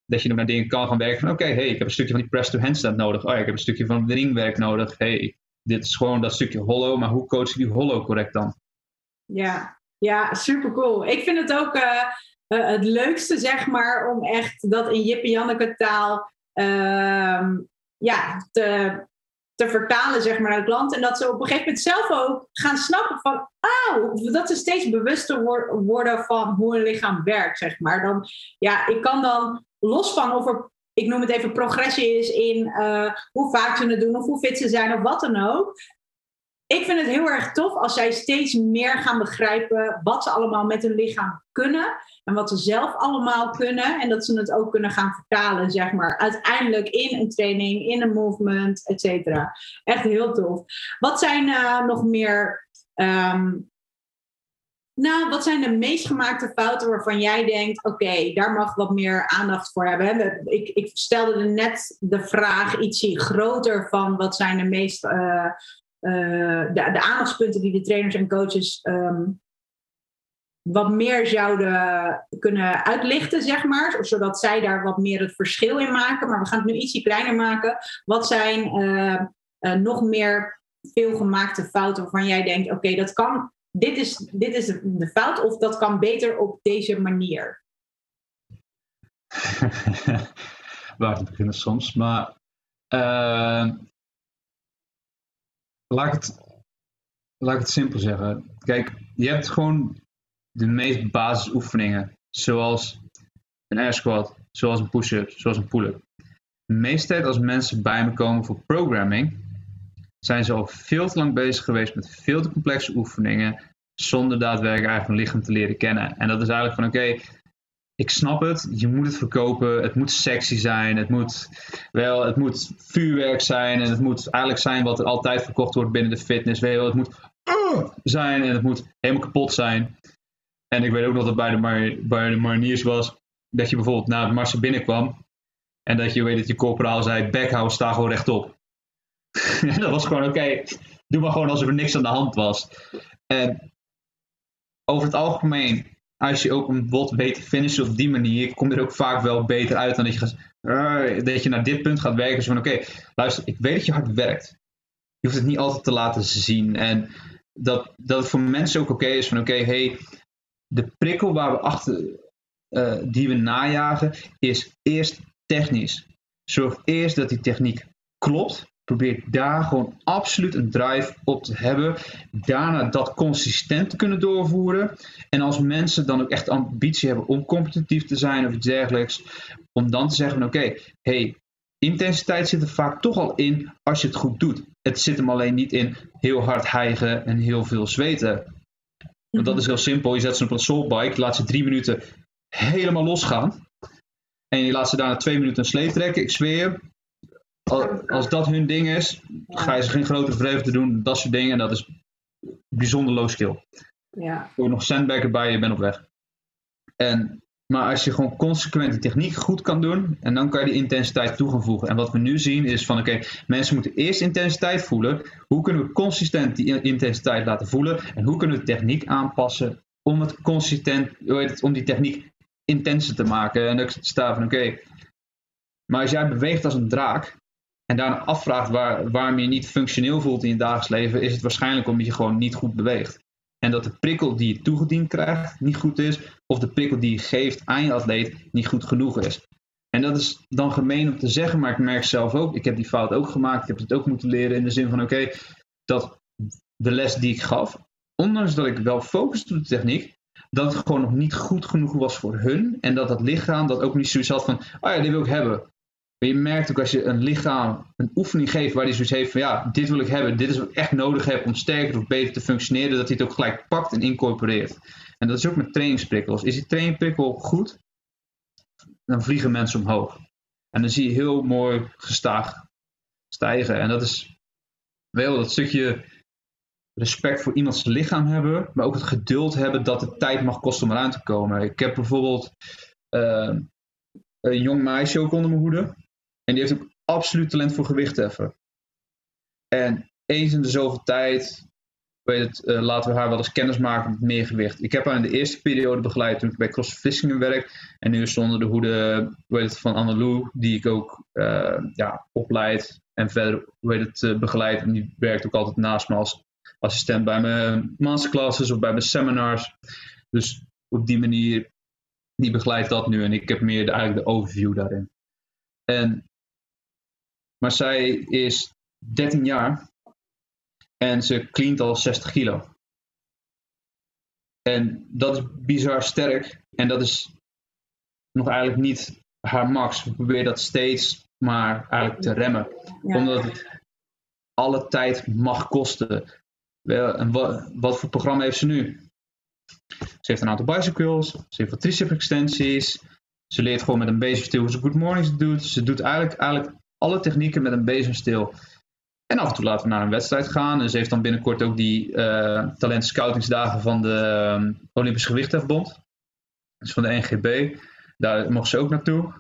je nog naar dingen kan gaan werken oké, okay, hey, ik heb een stukje van die press to handstand nodig. Oh ja, ik heb een stukje van ringwerk nodig. Hey, dit is gewoon dat stukje hollow, maar hoe coach je die hollow correct dan? Ja, ja super cool. Ik vind het ook uh, uh, het leukste, zeg maar, om echt dat in Jip en Janneke taal uh, ja, te, te vertalen, zeg maar, naar het land. En dat ze op een gegeven moment zelf ook gaan snappen van, oh, dat ze steeds bewuster worden van hoe een lichaam werkt, zeg maar. Dan, ja, ik kan dan los van of er ik noem het even progressie is in uh, hoe vaak ze het doen of hoe fit ze zijn of wat dan ook ik vind het heel erg tof als zij steeds meer gaan begrijpen wat ze allemaal met hun lichaam kunnen. En wat ze zelf allemaal kunnen. En dat ze het ook kunnen gaan vertalen, zeg maar. Uiteindelijk in een training, in een movement, et cetera. Echt heel tof. Wat zijn uh, nog meer... Um, nou, wat zijn de meest gemaakte fouten waarvan jij denkt: oké, daar mag wat meer aandacht voor hebben? Ik, ik stelde net de vraag ietsje groter van wat zijn de meest uh, de, de aandachtspunten die de trainers en coaches um, wat meer zouden kunnen uitlichten, zeg maar. Zodat zij daar wat meer het verschil in maken. Maar we gaan het nu ietsje kleiner maken. Wat zijn uh, uh, nog meer veelgemaakte fouten waarvan jij denkt: oké, dat kan. Dit is, dit is de fout, of dat kan beter op deze manier? Waar te beginnen soms. Maar laat ik het, laat het simpel zeggen. Kijk, je hebt gewoon de meest basisoefeningen. Zoals een air squat, zoals een push-up, zoals een pull-up. De meeste tijd als mensen bij me komen voor programming, zijn ze al veel te lang bezig geweest met veel te complexe oefeningen, zonder daadwerkelijk eigenlijk hun lichaam te leren kennen. En dat is eigenlijk van oké, ik snap het, je moet het verkopen, het moet sexy zijn, het moet, wel, het moet vuurwerk zijn en het moet eigenlijk zijn wat er altijd verkocht wordt binnen de fitness. Het moet uh, zijn en het moet helemaal kapot zijn. En ik weet ook nog dat bij de, mar bij de mariniers was, dat je bijvoorbeeld na het marsen binnenkwam En dat je weet dat je corporaal zei, backhouse, sta gewoon rechtop. dat was gewoon oké, doe maar gewoon alsof er niks aan de hand was. En over het algemeen, als je ook een bot weet te finishen op die manier, kom je er ook vaak wel beter uit dan dat je, uh, dat je naar dit punt gaat werken. Zo van oké, luister, ik weet dat je hard werkt. Je hoeft het niet altijd te laten zien. En dat, dat het voor mensen ook oké is van oké, hey, de prikkel waar we achter, uh, die we najagen, is eerst technisch. Zorg eerst dat die techniek klopt. Probeer daar gewoon absoluut een drive op te hebben. Daarna dat consistent te kunnen doorvoeren. En als mensen dan ook echt ambitie hebben om competitief te zijn of iets dergelijks. Om dan te zeggen: oké, hey, intensiteit zit er vaak toch al in als je het goed doet. Het zit hem alleen niet in heel hard hijgen en heel veel zweten. Want dat is heel simpel. Je zet ze op een soulbike, laat ze drie minuten helemaal losgaan. En je laat ze daarna twee minuten een sleep trekken. Ik zweer, als dat hun ding is, ga je ze geen grote vreugde doen. Dat soort dingen. En dat is bijzonder low skill. Ja. Voor nog sandbagger bij, je bent op weg. En, maar als je gewoon consequent die techniek goed kan doen, en dan kan je die intensiteit toe gaan voegen. En wat we nu zien is van, oké, mensen moeten eerst intensiteit voelen. Hoe kunnen we consistent die intensiteit laten voelen? En hoe kunnen we de techniek aanpassen om het consistent, om die techniek intenser te maken? En ik sta van, oké, maar als jij beweegt als een draak, en daarna afvraagt waar, waarom je niet functioneel voelt in je dagelijks leven, is het waarschijnlijk omdat je gewoon niet goed beweegt. En dat de prikkel die je toegediend krijgt niet goed is, of de prikkel die je geeft aan je atleet niet goed genoeg is. En dat is dan gemeen om te zeggen, maar ik merk zelf ook, ik heb die fout ook gemaakt, ik heb het ook moeten leren in de zin van oké, dat de les die ik gaf, ondanks dat ik wel focuste op de techniek, dat het gewoon nog niet goed genoeg was voor hun. En dat dat lichaam dat ook niet zoiets had van, oh ja, dit wil ik hebben. Je merkt ook als je een lichaam een oefening geeft waar hij zoiets heeft van ja, dit wil ik hebben, dit is wat ik echt nodig heb om sterker of beter te functioneren, dat hij het ook gelijk pakt en incorporeert. En dat is ook met trainingsprikkels. Is die trainingprikkel goed, dan vliegen mensen omhoog. En dan zie je heel mooi gestaag stijgen. En dat is wel dat stukje respect voor iemands lichaam hebben, maar ook het geduld hebben dat het tijd mag kosten om eraan te komen. Ik heb bijvoorbeeld uh, een jong meisje ook onder mijn hoede. En die heeft ook absoluut talent voor gewichtheffen. En eens in de zoveel tijd weet het, uh, laten we haar wel eens kennis maken met meer gewicht. Ik heb haar in de eerste periode begeleid toen ik bij CrossFit werk. En nu is ze onder de hoede weet het, van Annelou, die ik ook uh, ja, opleid en verder weet het, uh, begeleid. En die werkt ook altijd naast me als assistent bij mijn masterclasses of bij mijn seminars. Dus op die manier, die begeleidt dat nu. En ik heb meer de, eigenlijk de overview daarin. En maar zij is 13 jaar en ze cleant al 60 kilo. En dat is bizar sterk. En dat is nog eigenlijk niet haar max. We proberen dat steeds maar eigenlijk te remmen. Omdat het alle tijd mag kosten. En wat, wat voor programma heeft ze nu? Ze heeft een aantal bicycles. Ze heeft wat tricep extensies. Ze leert gewoon met een basic hoe ze good mornings doet. Ze doet eigenlijk, eigenlijk alle technieken met een bezemstil. En af en toe laten we naar een wedstrijd gaan. En ze heeft dan binnenkort ook die uh, talent scoutingsdagen van de uh, Olympische Gewichthefbond. Dus van de NGB. Daar mocht ze ook naartoe.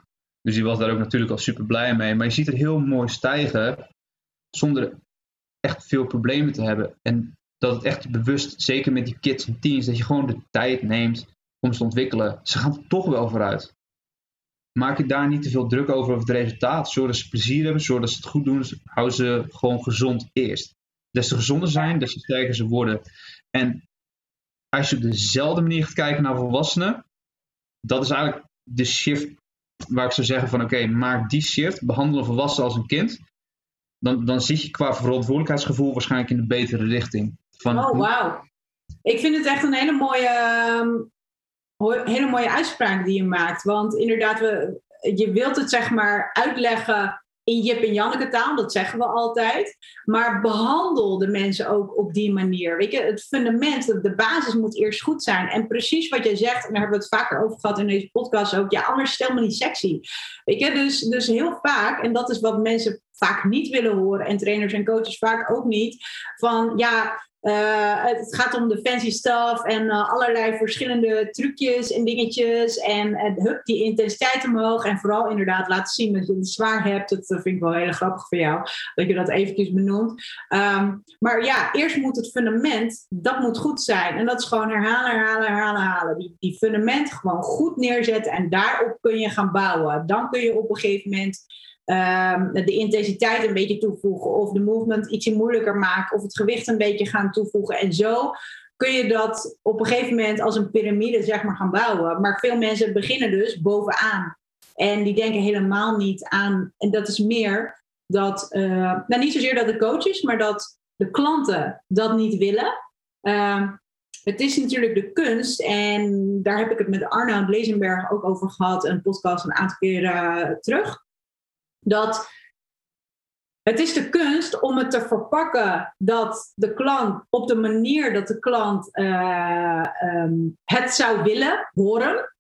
Dus die was daar ook natuurlijk al super blij mee. Maar je ziet er heel mooi stijgen. Zonder echt veel problemen te hebben. En dat het echt bewust, zeker met die kids en teens, dat je gewoon de tijd neemt om ze te ontwikkelen. Ze gaan toch wel vooruit maak je daar niet te veel druk over, over het resultaat. Zorg dat ze plezier hebben, zorg dat ze het goed doen. Hou ze gewoon gezond eerst. Des te gezonder zijn, des te sterker ze worden. En als je op dezelfde manier gaat kijken naar volwassenen, dat is eigenlijk de shift waar ik zou zeggen van oké, maak die shift, behandel een volwassen als een kind. Dan, dan zit je qua verantwoordelijkheidsgevoel waarschijnlijk in de betere richting. Van, oh, wauw. Ik vind het echt een hele mooie ehm, hele mooie uitspraak die je maakt. Want inderdaad, we, je wilt het zeg maar uitleggen in Jip en Janneke taal, dat zeggen we altijd. Maar behandel de mensen ook op die manier. Weet je, het fundament, de basis moet eerst goed zijn. En precies wat jij zegt, en daar hebben we het vaker over gehad in deze podcast ook. Ja, anders het helemaal niet sexy. Weet je, dus, dus heel vaak, en dat is wat mensen vaak niet willen horen. En trainers en coaches vaak ook niet. Van ja, uh, het gaat om de fancy stuff en uh, allerlei verschillende trucjes en dingetjes. En, en hup, die intensiteit omhoog. En vooral inderdaad laten zien dat je het zwaar hebt. Dat vind ik wel heel grappig voor jou, dat je dat eventjes benoemt. Um, maar ja, eerst moet het fundament, dat moet goed zijn. En dat is gewoon herhalen, herhalen, herhalen, herhalen. Die, die fundament gewoon goed neerzetten en daarop kun je gaan bouwen. Dan kun je op een gegeven moment um, de intensiteit een beetje toevoegen of de movement ietsje moeilijker maken of het gewicht een beetje gaan toevoegen. En zo kun je dat op een gegeven moment als een piramide zeg maar gaan bouwen. Maar veel mensen beginnen dus bovenaan. En die denken helemaal niet aan, en dat is meer dat, uh, nou niet zozeer dat de coaches, maar dat de klanten dat niet willen. Uh, het is natuurlijk de kunst, en daar heb ik het met Arnoud Lezenberg ook over gehad, een podcast een aantal keren terug dat het is de kunst om het te verpakken dat de klant op de manier dat de klant uh, um, het zou willen horen.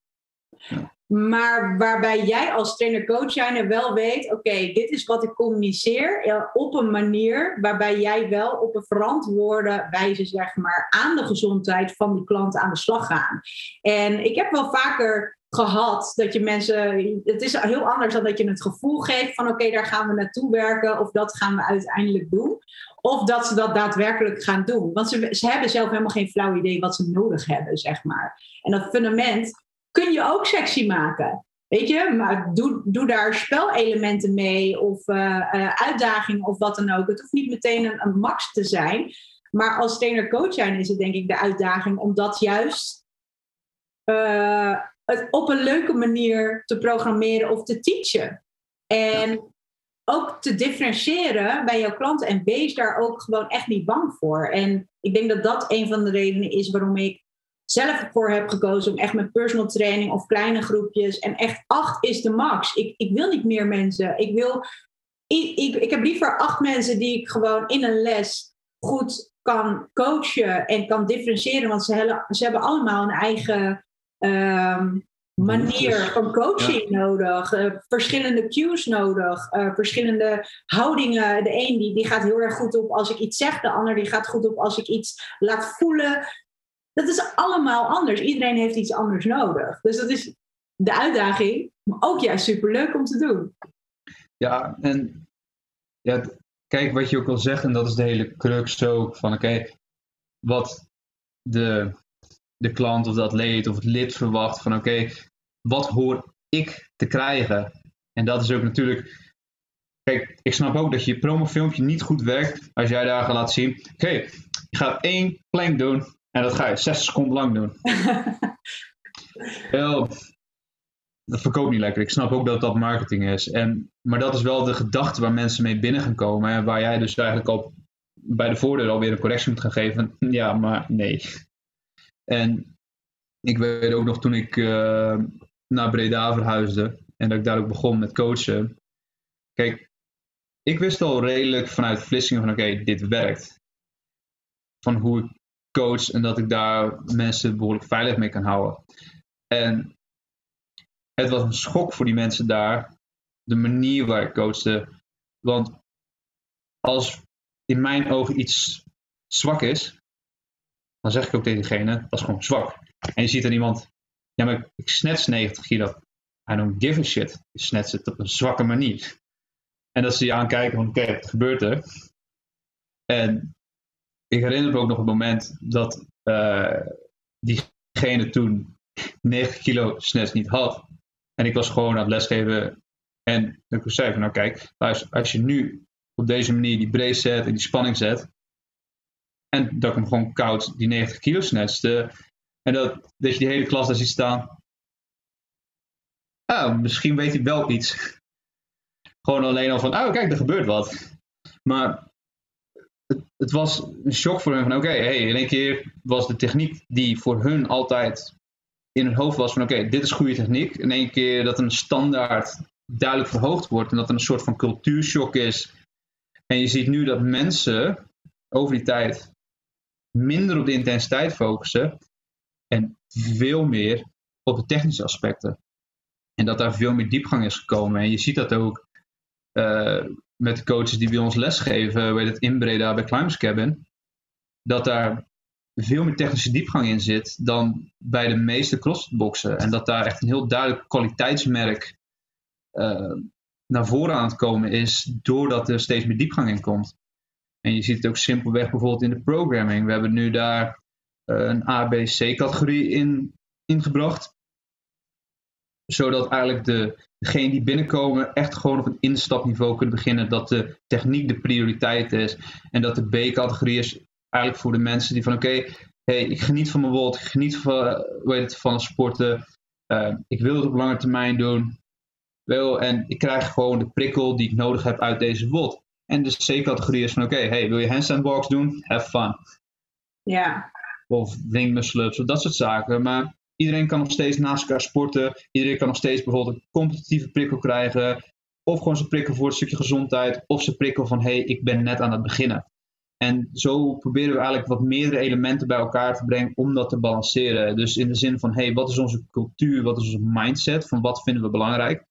Maar waarbij jij als trainer-coach zijnde wel weet: oké, dit is wat ik communiceer. op een manier waarbij jij wel op een verantwoorde wijze, zeg maar, aan de gezondheid van die klant aan de slag gaat. En ik heb wel vaker gehad. Dat je mensen. Het is heel anders dan dat je het gevoel geeft van oké, daar gaan we naartoe werken. Of dat gaan we uiteindelijk doen. Of dat ze dat daadwerkelijk gaan doen. Want ze, ze hebben zelf helemaal geen flauw idee wat ze nodig hebben, zeg maar. En dat fundament kun je ook sexy maken. Weet je, maar doe, doe daar spelelementen mee of uh, uitdagingen of wat dan ook. Het hoeft niet meteen een, max te zijn. Maar als trainer-coach zijn is het denk ik de uitdaging om dat juist uh, het op een leuke manier te programmeren of te teachen. En ook te differentiëren bij jouw klanten. En wees daar ook gewoon echt niet bang voor. En ik denk dat dat een van de redenen is waarom ik zelf voor heb gekozen om echt met personal training of kleine groepjes. En echt acht is de max. Ik, ik wil niet meer mensen. Ik wil. Ik, ik heb liever acht mensen die ik gewoon in een les goed kan coachen en kan differentiëren. Want ze hebben, ze hebben allemaal een eigen um, manier van coaching nodig, uh, verschillende cues nodig, uh, verschillende houdingen. De een die, die gaat heel erg goed op als ik iets zeg, de ander die gaat goed op als ik iets laat voelen. Dat is allemaal anders. Iedereen heeft iets anders nodig. Dus dat is de uitdaging, maar ook juist superleuk om te doen. Ja, en ja, kijk wat je ook al zegt, en dat is de hele crux ook van oké, wat de de klant of de atleet of het lid verwacht van oké, wat hoor ik te krijgen? En dat is ook natuurlijk. Kijk, ik snap ook dat je promofilmpje niet goed werkt als jij daar gaat laten zien. Oké, je gaat één plank doen en dat ga je 60 seconden lang doen. Wel, dat verkoopt niet lekker. Ik snap ook dat dat marketing is. En, maar dat is wel de gedachte waar mensen mee binnen gaan komen. En waar jij dus eigenlijk al bij de voordeur alweer een correctie moet gaan geven. Ja, maar nee. En ik weet ook nog toen ik uh, naar Breda verhuisde en dat ik daar ook begon met coachen. Kijk, ik wist al redelijk vanuit Vlissingen van oké, dit werkt. Van hoe ik coach en dat ik daar mensen behoorlijk veilig mee kan houden. En het was een schok voor die mensen daar, de manier waar ik coachte. Want als in mijn ogen iets zwak is, dan zeg ik ook tegen diegene, dat is gewoon zwak. En je ziet dan iemand, ja maar ik snets 90 kilo. I don't give a shit. Je snets het op een zwakke manier. En dat ze je aankijken van, oké, wat gebeurt er? En ik herinner me ook nog het moment dat uh, diegene toen 90 kilo snets niet had. En ik was gewoon aan het lesgeven. En ik zei van, nou kijk, als je nu op deze manier die brace zet en die spanning zet, en dat ik hem gewoon koud die 90 kilo snetste. En dat, dat je die hele klas daar ziet staan. Oh, misschien weet hij wel iets. Gewoon alleen al van, oh kijk, er gebeurt wat. Maar het, het was een shock voor hen van, oké, hey, in één keer was de techniek die voor hun altijd in hun hoofd was van, oké, dit is goede techniek. In één keer dat een standaard duidelijk verhoogd wordt en dat er een soort van cultuurshock is. En je ziet nu dat mensen over die tijd minder op de intensiteit focussen en veel meer op de technische aspecten. En dat daar veel meer diepgang is gekomen. En je ziet dat ook met de coaches die bij ons lesgeven, weet het in Breda bij Climbers Cabin, dat daar veel meer technische diepgang in zit dan bij de meeste crossboxen. En dat daar echt een heel duidelijk kwaliteitsmerk uh, naar voren aan het komen is, doordat er steeds meer diepgang in komt. En je ziet het ook simpelweg bijvoorbeeld in de programming. We hebben nu daar uh, een ABC-categorie in ingebracht. Zodat eigenlijk de, degenen die binnenkomen echt gewoon op een instapniveau kunnen beginnen. Dat de techniek de prioriteit is. En dat de B-categorie is eigenlijk voor de mensen die van oké, hey, ik geniet van mijn world, ik geniet van, weet het, van sporten. Uh, ik wil het op lange termijn doen. Wel, en ik krijg gewoon de prikkel die ik nodig heb uit deze WOD. En de C-categorie is van oké, hey, wil je handstand walks doen? Have fun. Ja. Of wingmuscle ups, of dat soort zaken. Maar iedereen kan nog steeds naast elkaar sporten. Iedereen kan nog steeds bijvoorbeeld een competitieve prikkel krijgen. Of gewoon zijn prikkel voor een stukje gezondheid. Of zijn prikkel van hey, ik ben net aan het beginnen. En zo proberen we eigenlijk wat meerdere elementen bij elkaar te brengen om dat te balanceren. Dus in de zin van, hey, wat is onze cultuur, wat is onze mindset, van wat vinden we belangrijk?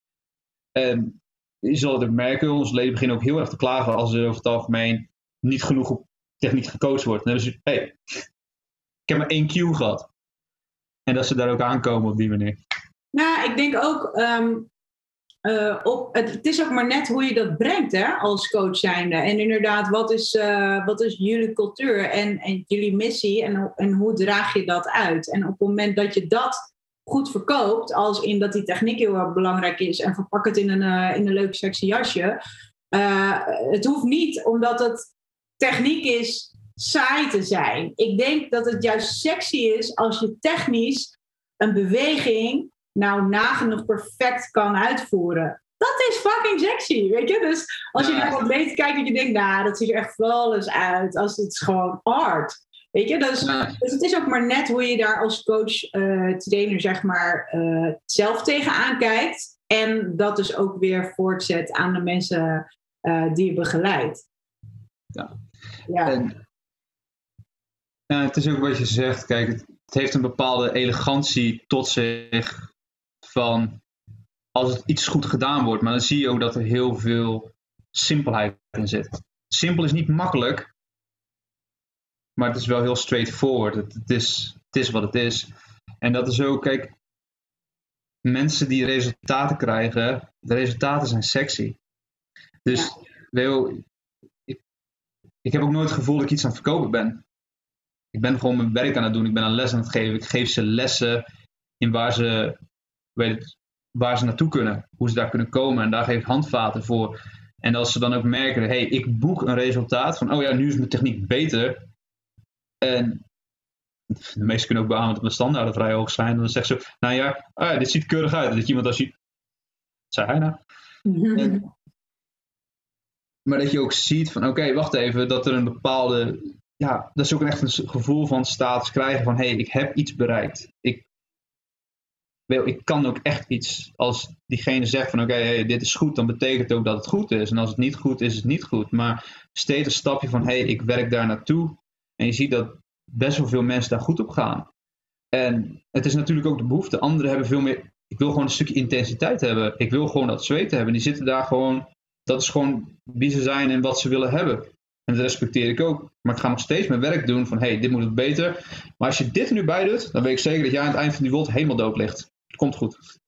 En je zal het merken, onze leden beginnen ook heel erg te klagen als er over het algemeen niet genoeg op techniek gecoacht wordt. Dan hebben ze, hey, ik heb maar één Q gehad. En dat ze daar ook aankomen op die manier. Nou, ik denk ook, ehm, uh, op, het, is ook maar net hoe je dat brengt hè, als coach zijnde. En inderdaad, wat is, uh, wat is jullie cultuur en, en jullie missie en, en hoe draag je dat uit? En op het moment dat je dat goed verkoopt, als in dat die techniek heel erg belangrijk is en verpak het in een, uh, in een leuk sexy jasje. het hoeft niet omdat het techniek is saai te zijn. Ik denk dat het juist sexy is als je technisch een beweging nou nagenoeg perfect kan uitvoeren. Dat is fucking sexy, weet je? Dus als je naar wat beter kijkt, dat je denkt, nou, dat ziet er echt flawless uit. Als het is gewoon art. Weet je, dus, dus het is ook maar net hoe je daar als coach, uh, trainer, zeg maar, uh, zelf tegenaan kijkt. En dat dus ook weer voortzet aan de mensen uh, die je begeleidt. Ja. ja. En, het is ook wat je zegt, kijk, het, het heeft een bepaalde elegantie tot zich van als het iets goed gedaan wordt, maar dan zie je ook dat er heel veel simpelheid in zit. Simpel is niet makkelijk, maar het is wel heel straightforward. Het, het, is, het is wat het is. En dat is ook, kijk, mensen die resultaten krijgen, de resultaten zijn sexy. Dus ja. ik, ik heb ook nooit het gevoel dat ik iets aan het verkopen ben. Ik ben gewoon mijn werk aan het doen. Ik ben een les aan het geven. Ik geef ze lessen in waar ze weet waar ze naartoe kunnen, hoe ze daar kunnen komen. En daar geef ik handvaten voor. En als ze dan ook merken, hey, ik boek een resultaat van, oh ja, nu is mijn techniek beter. En de meesten kunnen ook beamen dat mijn standaarden vrij hoog zijn. Dan zeggen ze, nou ja, ja dit ziet keurig uit. Dat iemand als je, zei hij nou? maar dat je ook ziet van, oké, wacht even, dat er een bepaalde, ja, dat is ook echt een gevoel van status krijgen van, hé, hey, ik heb iets bereikt. Ik ik kan ook echt iets. Als diegene zegt van oké, hey, dit is goed, dan betekent het ook dat het goed is. En als het niet goed is, is het niet goed. Maar steeds een stapje van hé, hey, ik werk daar naartoe. En je ziet dat best wel veel mensen daar goed op gaan. En het is natuurlijk ook de behoefte. Anderen hebben veel meer. Ik wil gewoon een stukje intensiteit hebben. Ik wil gewoon dat zweten hebben. Die zitten daar gewoon. Dat is gewoon wie ze zijn en wat ze willen hebben. En dat respecteer ik ook. Maar ik ga nog steeds mijn werk doen van hey, dit moet het beter. Maar als je dit nu bij doet, dan weet ik zeker dat jij aan het eind van die world helemaal dood ligt komt goed.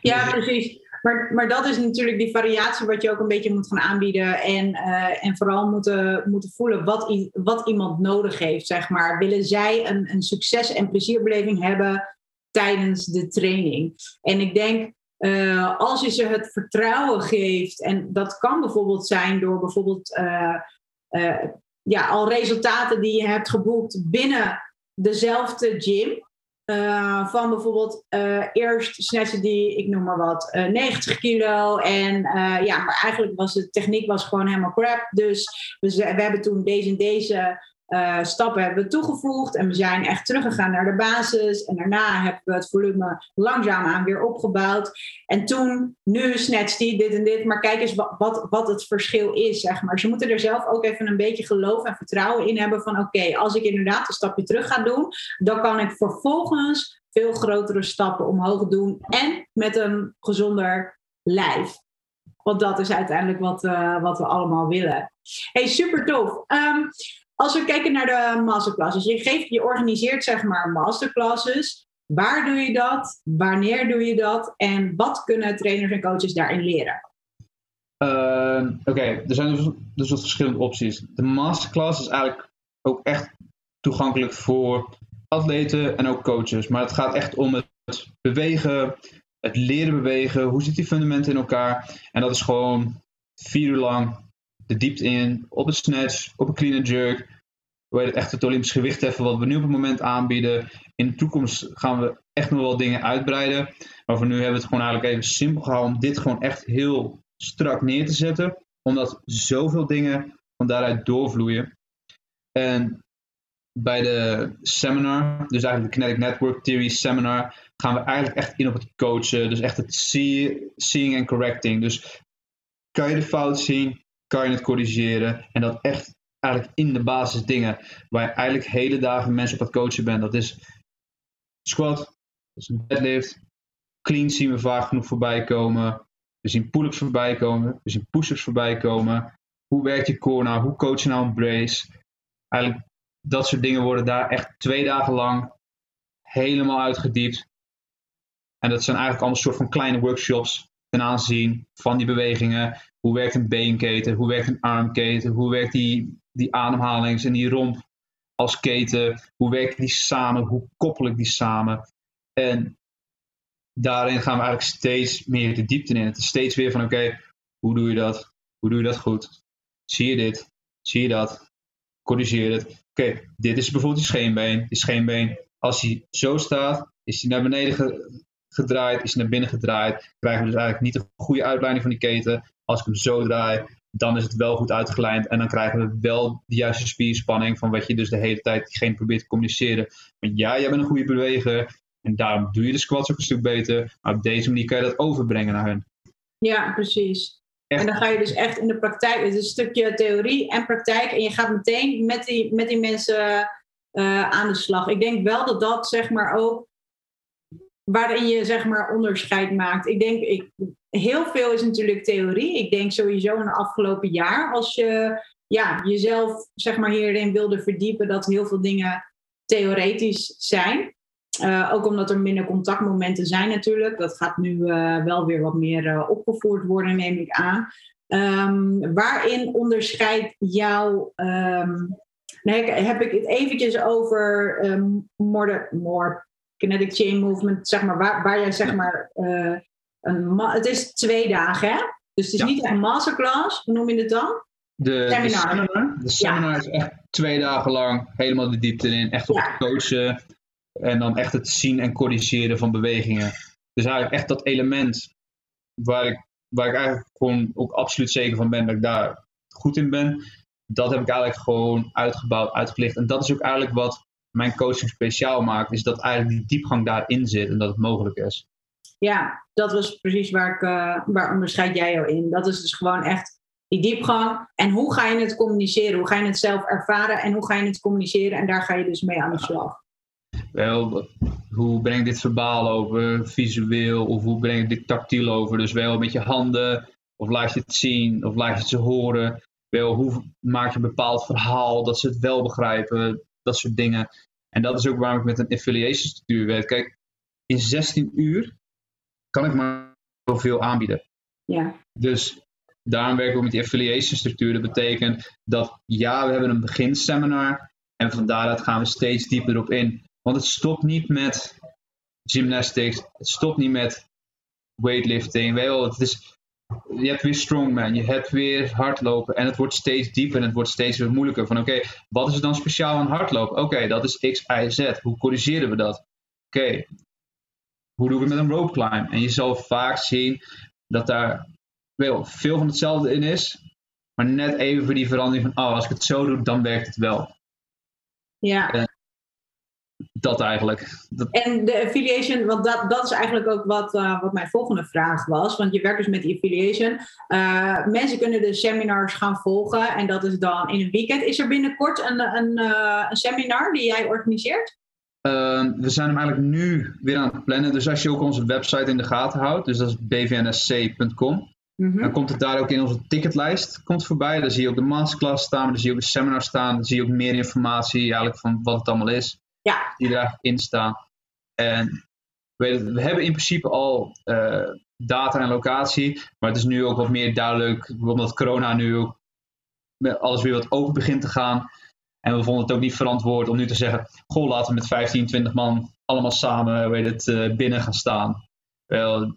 Ja, precies. Maar, maar dat is natuurlijk die variatie wat je ook een beetje moet gaan aanbieden. En, uh, en vooral moeten, moeten voelen wat, wat iemand nodig heeft, zeg maar. Willen zij een, een succes- en plezierbeleving hebben tijdens de training? En ik denk, uh, als je ze het vertrouwen geeft... en dat kan bijvoorbeeld zijn door bijvoorbeeld... Uh, ja, al resultaten die je hebt geboekt binnen dezelfde gym... Uh, van bijvoorbeeld uh, eerst snatchen die, ik noem maar wat, uh, 90 kilo. En ja, maar eigenlijk was de techniek was gewoon helemaal crap. Dus we, we hebben toen deze en deze uh, stappen hebben we toegevoegd en we zijn echt teruggegaan naar de basis. En daarna hebben we het volume langzaamaan weer opgebouwd. En toen, nu snatcht die dit en dit, maar kijk eens wat, wat, wat het verschil is, zeg maar. Ze moeten er zelf ook even een beetje geloof en vertrouwen in hebben van oké, als ik inderdaad een stapje terug ga doen, dan kan ik vervolgens veel grotere stappen omhoog doen en met een gezonder lijf. Want dat is uiteindelijk wat, wat we allemaal willen. Hey, super tof. Ehm, als we kijken naar de masterclasses. Je, geeft, je organiseert zeg maar masterclasses. Waar doe je dat? Wanneer doe je dat? En wat kunnen trainers en coaches daarin leren? Ehm, oké, er zijn dus, dus verschillende opties. De masterclass is eigenlijk ook echt toegankelijk voor atleten en ook coaches. Maar het gaat echt om het bewegen, het leren bewegen. Hoe zitten die fundamenten in elkaar? En dat is gewoon vier uur lang de diepte in, op een snatch, op een clean and jerk. Heet het echt het Olympisch gewicht heffen, wat we nu op het moment aanbieden. In de toekomst gaan we echt nog wel dingen uitbreiden. Maar voor nu hebben we het gewoon eigenlijk even simpel gehouden om dit gewoon echt heel strak neer te zetten. Omdat zoveel dingen van daaruit doorvloeien. En bij de seminar, dus eigenlijk de Kinetic Network Theory seminar, gaan we eigenlijk echt in op het coachen. Dus echt het see, seeing en correcting. Dus kan je de fout zien, kan je het corrigeren. En dat echt eigenlijk in de basis dingen waar je eigenlijk hele dagen mensen op het coachen bent. Dat is squat, dat is een deadlift. Clean zien we vaak genoeg voorbij komen. We zien pull-ups voorbij komen. We zien push-ups voorbij komen. Hoe werkt je core nou? Hoe coach je nou een brace? Eigenlijk dat soort dingen worden daar echt twee dagen lang helemaal uitgediept. En dat zijn eigenlijk allemaal soort van kleine workshops ten aanzien van die bewegingen. Hoe werkt een beenketen? Hoe werkt een armketen? Hoe werkt die, die ademhalings- en die romp als keten? Hoe werken die samen? Hoe koppel ik die samen? En daarin gaan we eigenlijk steeds meer de diepte in. Het is steeds weer van oké, hoe doe je dat? Hoe doe je dat goed? Zie je dit? Zie je dat? Corrigeer het. Oké, dit is bijvoorbeeld die scheenbeen. Die scheenbeen, als hij zo staat, is hij naar beneden gedraaid, is naar binnen gedraaid. Krijgen we dus eigenlijk niet een goede uitleiding van die keten. Als ik hem zo draai, dan is het wel goed uitgelijnd. En dan krijgen we wel de juiste spierspanning van wat je dus de hele tijd diegene probeert te communiceren. Maar ja, jij bent een goede beweger. En daarom doe je de squats ook een stuk beter. Maar op deze manier kan je dat overbrengen naar hen. Ja, precies. En dan ga je dus echt in de praktijk, het is een stukje theorie en praktijk. En je gaat meteen met die, met die mensen uh, aan de slag. Ik denk wel dat dat zeg maar ook waarin je zeg maar onderscheid maakt. Ik denk, ik, heel veel is natuurlijk theorie. Ik denk sowieso in het afgelopen jaar, als je ja, jezelf zeg maar hierin wilde verdiepen, dat heel veel dingen theoretisch zijn. Uh, ook omdat er minder contactmomenten zijn natuurlijk. Dat gaat nu uh, wel weer wat meer uh, opgevoerd worden, neem ik aan. Um, waarin onderscheidt jouw... Nee, heb ik het eventjes over um, more, more kinetic chain movement, zeg maar, waar, waar jij zeg maar... een het is twee dagen, hè? Dus het is ja. niet een masterclass, hoe noem je het dan? De seminar. De seminar, de seminar ja. is echt twee dagen lang helemaal de diepte in. Echt op ja. coachen en dan echt het zien en corrigeren van bewegingen. Dus eigenlijk echt dat element waar ik, waar ik eigenlijk gewoon ook absoluut zeker van ben dat ik daar goed in ben. Dat heb ik eigenlijk gewoon uitgebouwd, uitgelicht. En dat is ook eigenlijk wat mijn coaching speciaal maakt. Is dat eigenlijk die diepgang daarin zit en dat het mogelijk is. Ja, dat was precies waar ik, uh, waar onderscheid jij jou in. Dat is dus gewoon echt die diepgang. En hoe ga je het communiceren? Hoe ga je het zelf ervaren en hoe ga je het communiceren? En daar ga je dus mee aan de slag wel, hoe breng ik dit verbaal over, visueel, of hoe breng ik dit tactiel over? Dus wel met je handen, of laat je het zien, of laat je het ze horen. Wel, hoe maak je een bepaald verhaal, dat ze het wel begrijpen, dat soort dingen. En dat is ook waarom ik met een affiliation structuur werk. Kijk, in 16 uur kan ik maar zoveel aanbieden. Ja. Dus daarom werken we met die affiliation structuur. Dat betekent dat ja, we hebben een beginseminar. En van daaruit gaan we steeds dieper op in. Want het stopt niet met gymnastics. Het stopt niet met weightlifting. Wel, het is, je hebt weer strongman. Je hebt weer hardlopen. En het wordt steeds dieper en het wordt steeds weer moeilijker. Van oké, wat is er dan speciaal aan hardlopen? Oké, dat is X, Y, Z. Hoe corrigeren we dat? Oké, hoe doen we met een rope climb? En je zal vaak zien dat daar wel veel van hetzelfde in is. Maar net even voor die verandering van, oh, als ik het zo doe, dan werkt het wel. Ja dat eigenlijk. En de affiliation, want dat, dat is eigenlijk ook wat, uh, wat mijn volgende vraag was. Want je werkt dus met die affiliation. Uh, mensen kunnen de seminars gaan volgen en dat is dan in een weekend. Is er binnenkort een, een, uh, een seminar die jij organiseert? Ehm, we zijn hem eigenlijk nu weer aan het plannen. Dus als je ook onze website in de gaten houdt, dus dat is bvnsc.com. Mhm. Dan komt het daar ook in onze ticketlijst komt voorbij. Dan zie je ook de masterclass staan, dan zie je ook de seminar staan. Dan zie je ook meer informatie eigenlijk van wat het allemaal is. Ja. Die erin staan. En we, hebben in principe al uh, data en locatie. Maar het is nu ook wat meer duidelijk, omdat corona nu ook alles weer wat open begint te gaan. En we vonden het ook niet verantwoord om nu te zeggen: Goh, laten we met 15, 20 man allemaal samen weet het, uh, binnen gaan staan. Wel,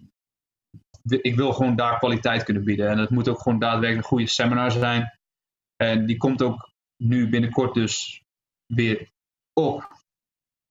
ik wil gewoon daar kwaliteit kunnen bieden. En het moet ook gewoon daadwerkelijk een goede seminar zijn. En die komt ook nu binnenkort dus weer op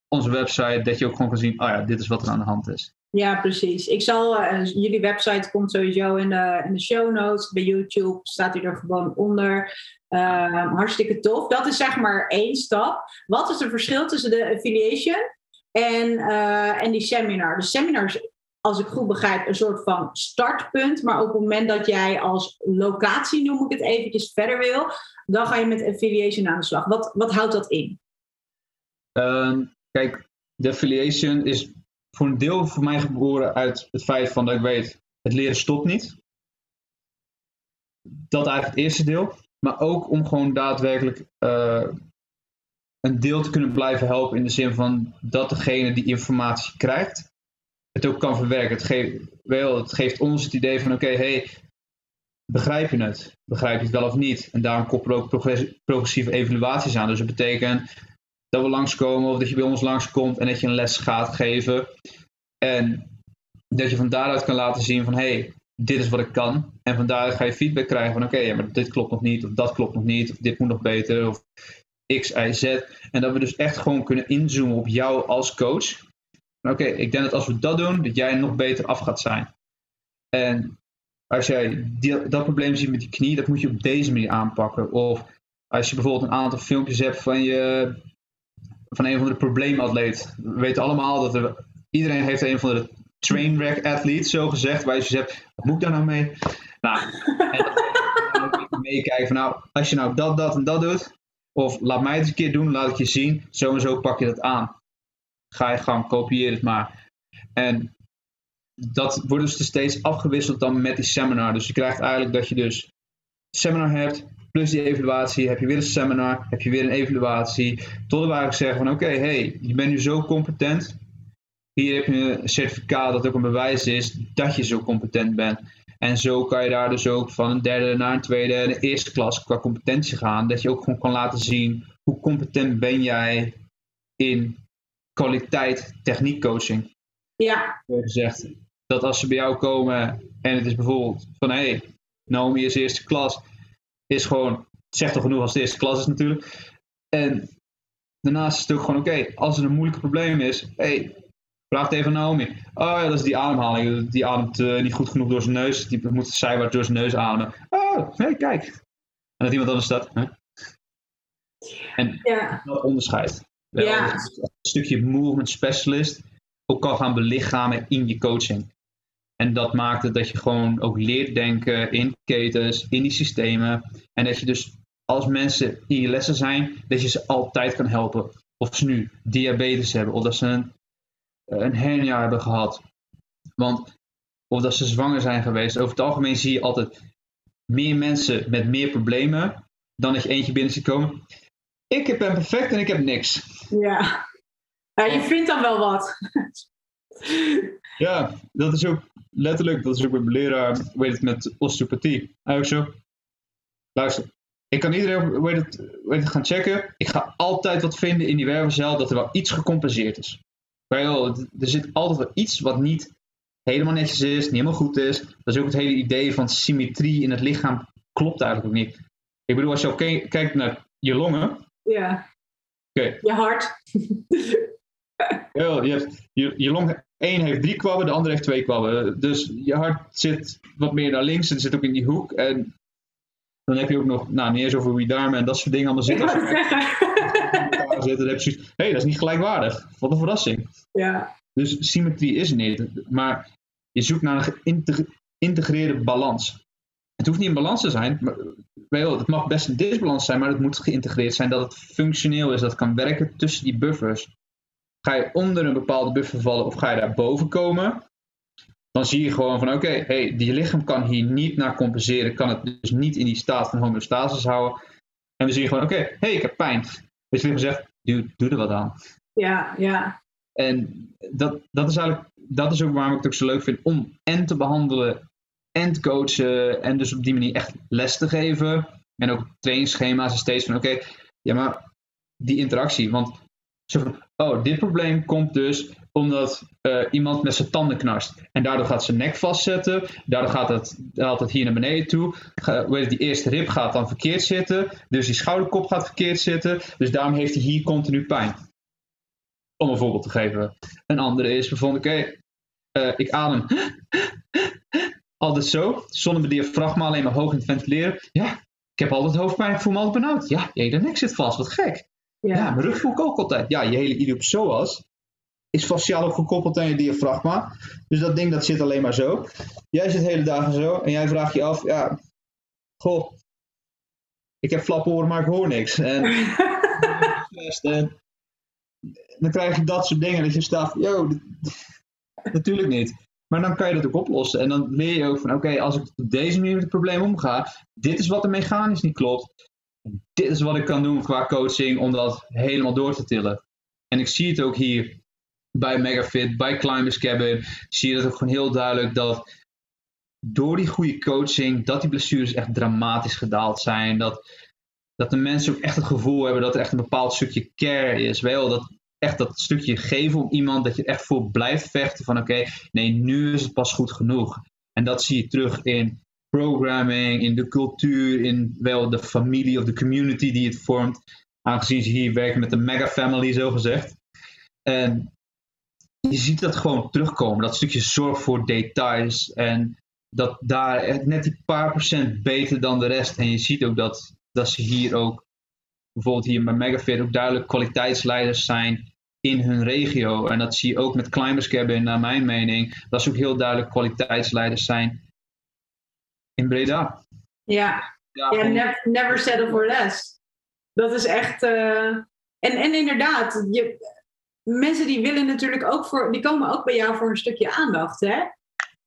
onze website. Dat je ook gewoon kan zien, oh ja, dit is wat er aan de hand is. Ja, precies. Ik zal, uh, jullie website komt sowieso in de, in de show notes. Bij YouTube staat hij er gewoon onder. Uh, hartstikke tof. Dat is zeg maar één stap. Wat is het verschil tussen de affiliation en, uh, en die seminar? De seminar is, als ik goed begrijp, een soort van startpunt. Maar op het moment dat jij als locatie, noem ik het eventjes, verder wil, dan ga je met affiliation aan de slag. Wat, wat houdt dat in? Ehm, kijk, de affiliation is voor een deel voor mij geboren uit het feit van dat ik weet, het leren stopt niet. Dat eigenlijk het eerste deel. Maar ook om gewoon daadwerkelijk uh, een deel te kunnen blijven helpen in de zin van dat degene die informatie krijgt, het ook kan verwerken. Het geeft, wel, het geeft ons het idee van oké, hey, begrijp je het? Begrijp je het wel of niet? En daarom koppelen we ook progressieve evaluaties aan. Dus dat betekent dat we langskomen of dat je bij ons langskomt en dat je een les gaat geven. En dat je van daaruit kan laten zien van hé, hey, dit is wat ik kan. En van daaruit ga je feedback krijgen van oké, ja, maar dit klopt nog niet, of dat klopt nog niet, of dit moet nog beter, of X, Y, Z. En dat we dus echt gewoon kunnen inzoomen op jou als coach. Oké, ik denk dat als we dat doen, dat jij nog beter af gaat zijn. En als jij die, dat probleem ziet met die knie, dat moet je op deze manier aanpakken. Of als je bijvoorbeeld een aantal filmpjes hebt van je van een van de probleematleet. We weten allemaal dat er, iedereen heeft een van de trainwreck athlete, zo gezegd, waar je zegt, wat moet ik daar nou mee? Nou, meekijken van nou, als je nou dat, dat en dat doet, of laat mij het een keer doen, laat ik je zien, zo en zo pak je dat aan. Ga je gang, kopieer het maar. En dat wordt dus steeds afgewisseld dan met die seminar. Dus je krijgt eigenlijk dat je dus seminar hebt, plus die evaluatie, heb je weer een seminar, heb je weer een evaluatie. Tot we zeggen van oké, hey, je bent nu zo competent. Hier heb je een certificaat dat ook een bewijs is dat je zo competent bent. En zo kan je daar dus ook van een derde naar een tweede en een eerste klas qua competentie gaan. Dat je ook gewoon kan laten zien hoe competent ben jij in kwaliteit techniekcoaching. Ja. Gezegd dat als ze bij jou komen en het is bijvoorbeeld van hé, hey, Naomi is eerste klas is gewoon, zegt toch genoeg als de eerste klas is natuurlijk. En daarnaast is het ook gewoon, oké, als er een moeilijk probleem is, hey, vraag het even aan Naomi. Oh ja, dat is die ademhaling. Die ademt uh, niet goed genoeg door zijn neus. Die moet zijwaarts door zijn neus ademen. Oh, nee, kijk. En dat iemand anders staat. Hè? En ja. dat onderscheid. Ja. Een stukje movement specialist ook kan gaan belichamen in je coaching. En dat maakt het dat je gewoon ook leert denken in ketens, in die systemen. En dat je dus als mensen in je lessen zijn, dat je ze altijd kan helpen. Of ze nu diabetes hebben, of dat ze een, een hernia hebben gehad. Want, of dat ze zwanger zijn geweest. Over het algemeen zie je altijd meer mensen met meer problemen dan dat je eentje binnen ziet komen. Ik ben perfect en ik heb niks. Ja, ja je vindt dan wel wat. Ja, dat is ook letterlijk, dat is ook mijn leraar, weet het, met osteopathie. Eigenlijk zo. Luister, ik kan iedereen weet het, weet het, gaan checken. Ik ga altijd wat vinden in die wervelcel dat er wel iets gecompenseerd is. Wel, er zit altijd wel iets wat niet helemaal netjes is, niet helemaal goed is. Dat is ook het hele idee van symmetrie in het lichaam. Klopt eigenlijk ook niet. Ik bedoel, als je ook kijkt naar je longen. Ja. Okay. Je hart. Ja, je, hebt, je, je long één heeft drie kwabben, de andere heeft twee kwabben. Dus je hart zit wat meer naar links en zit ook in die hoek. En dan heb je ook nog, nou niet eens over wie darmen en dat soort dingen allemaal zitten. zitten dan heb je hé, hey, dat is niet gelijkwaardig. Wat een verrassing. Ja. Dus symmetrie is niet. Maar je zoekt naar een geïntegreerde balans. Het hoeft niet in balans te zijn. Maar, het mag best een disbalans zijn, maar het moet geïntegreerd zijn. Dat het functioneel is, dat het kan werken tussen die buffers. Ga je onder een bepaalde buffer vallen of ga je daar boven komen? dan zie je gewoon van oké, hey, die lichaam kan hier niet naar compenseren, kan het dus niet in die staat van homeostasis houden. En we zien gewoon oké, hey, ik heb pijn. Dus je lichaam zegt, doe, doe er wat aan. Ja, ja. En dat, dat is eigenlijk, dat is ook waarom ik het ook zo leuk vind om en te behandelen en te coachen en dus op die manier echt les te geven. En ook trainingsschema's is steeds van oké, ja maar die interactie, want zo van, oh, dit probleem komt dus omdat uh, iemand met zijn tanden knarst. En daardoor gaat zijn nek vastzetten. Daardoor gaat het, haalt het hier naar beneden toe. Ga, weet die eerste rib gaat dan verkeerd zitten. Dus die schouderkop gaat verkeerd zitten. Dus daarom heeft hij hier continu pijn. Om een voorbeeld te geven. Een andere is bijvoorbeeld, oké, uh, ik adem altijd zo. Zonder mijn diafragma alleen maar hoog in het ventileren. Ja, ik heb altijd hoofdpijn, ik voel me altijd benauwd. Ja, je hele nek zit vast, wat gek. Ja. ja, mijn rug voel ik ook altijd. Ja, je hele iliopsoas is fasciaal ook gekoppeld aan je diafragma. Dus dat ding dat zit alleen maar zo. Jij zit hele dagen zo en jij vraagt je af, ja, goh, ik heb flappe oren, maar ik hoor niks. En, en dan krijg je dat soort dingen dat je staat, yo, natuurlijk niet. Maar dan kan je dat ook oplossen. En dan leer je ook van, oké, als ik op deze manier met het probleem omga, dit is wat er mechanisch niet klopt. Dit is wat ik kan doen qua coaching om dat helemaal door te tillen. En ik zie het ook hier bij Megafit, bij Climbers Cabin, zie je dat ook gewoon heel duidelijk dat door die goede coaching, dat die blessures echt dramatisch gedaald zijn. Dat, dat de mensen ook echt het gevoel hebben dat er echt een bepaald stukje care is. Wel, dat echt dat stukje geven om iemand, dat je echt voor blijft vechten van oké, nee, nu is het pas goed genoeg. En dat zie je terug in programming, in de cultuur, in wel de familie of de community die het vormt. Aangezien ze hier werken met de mega family, zo gezegd. En je ziet dat gewoon terugkomen. Dat stukje zorg voor details. En dat daar net die paar procent beter dan de rest. En je ziet ook dat, dat ze hier ook, bijvoorbeeld hier bij Megafit, ook duidelijk kwaliteitsleiders zijn in hun regio. En dat zie je ook met Climbers Cabin, naar mijn mening. Dat ze ook heel duidelijk kwaliteitsleiders zijn in Breda. Ja, ja, never, never settle for less. Dat is echt. Uh... En, en inderdaad, je, mensen die willen natuurlijk ook voor, die komen ook bij jou voor een stukje aandacht. Hè?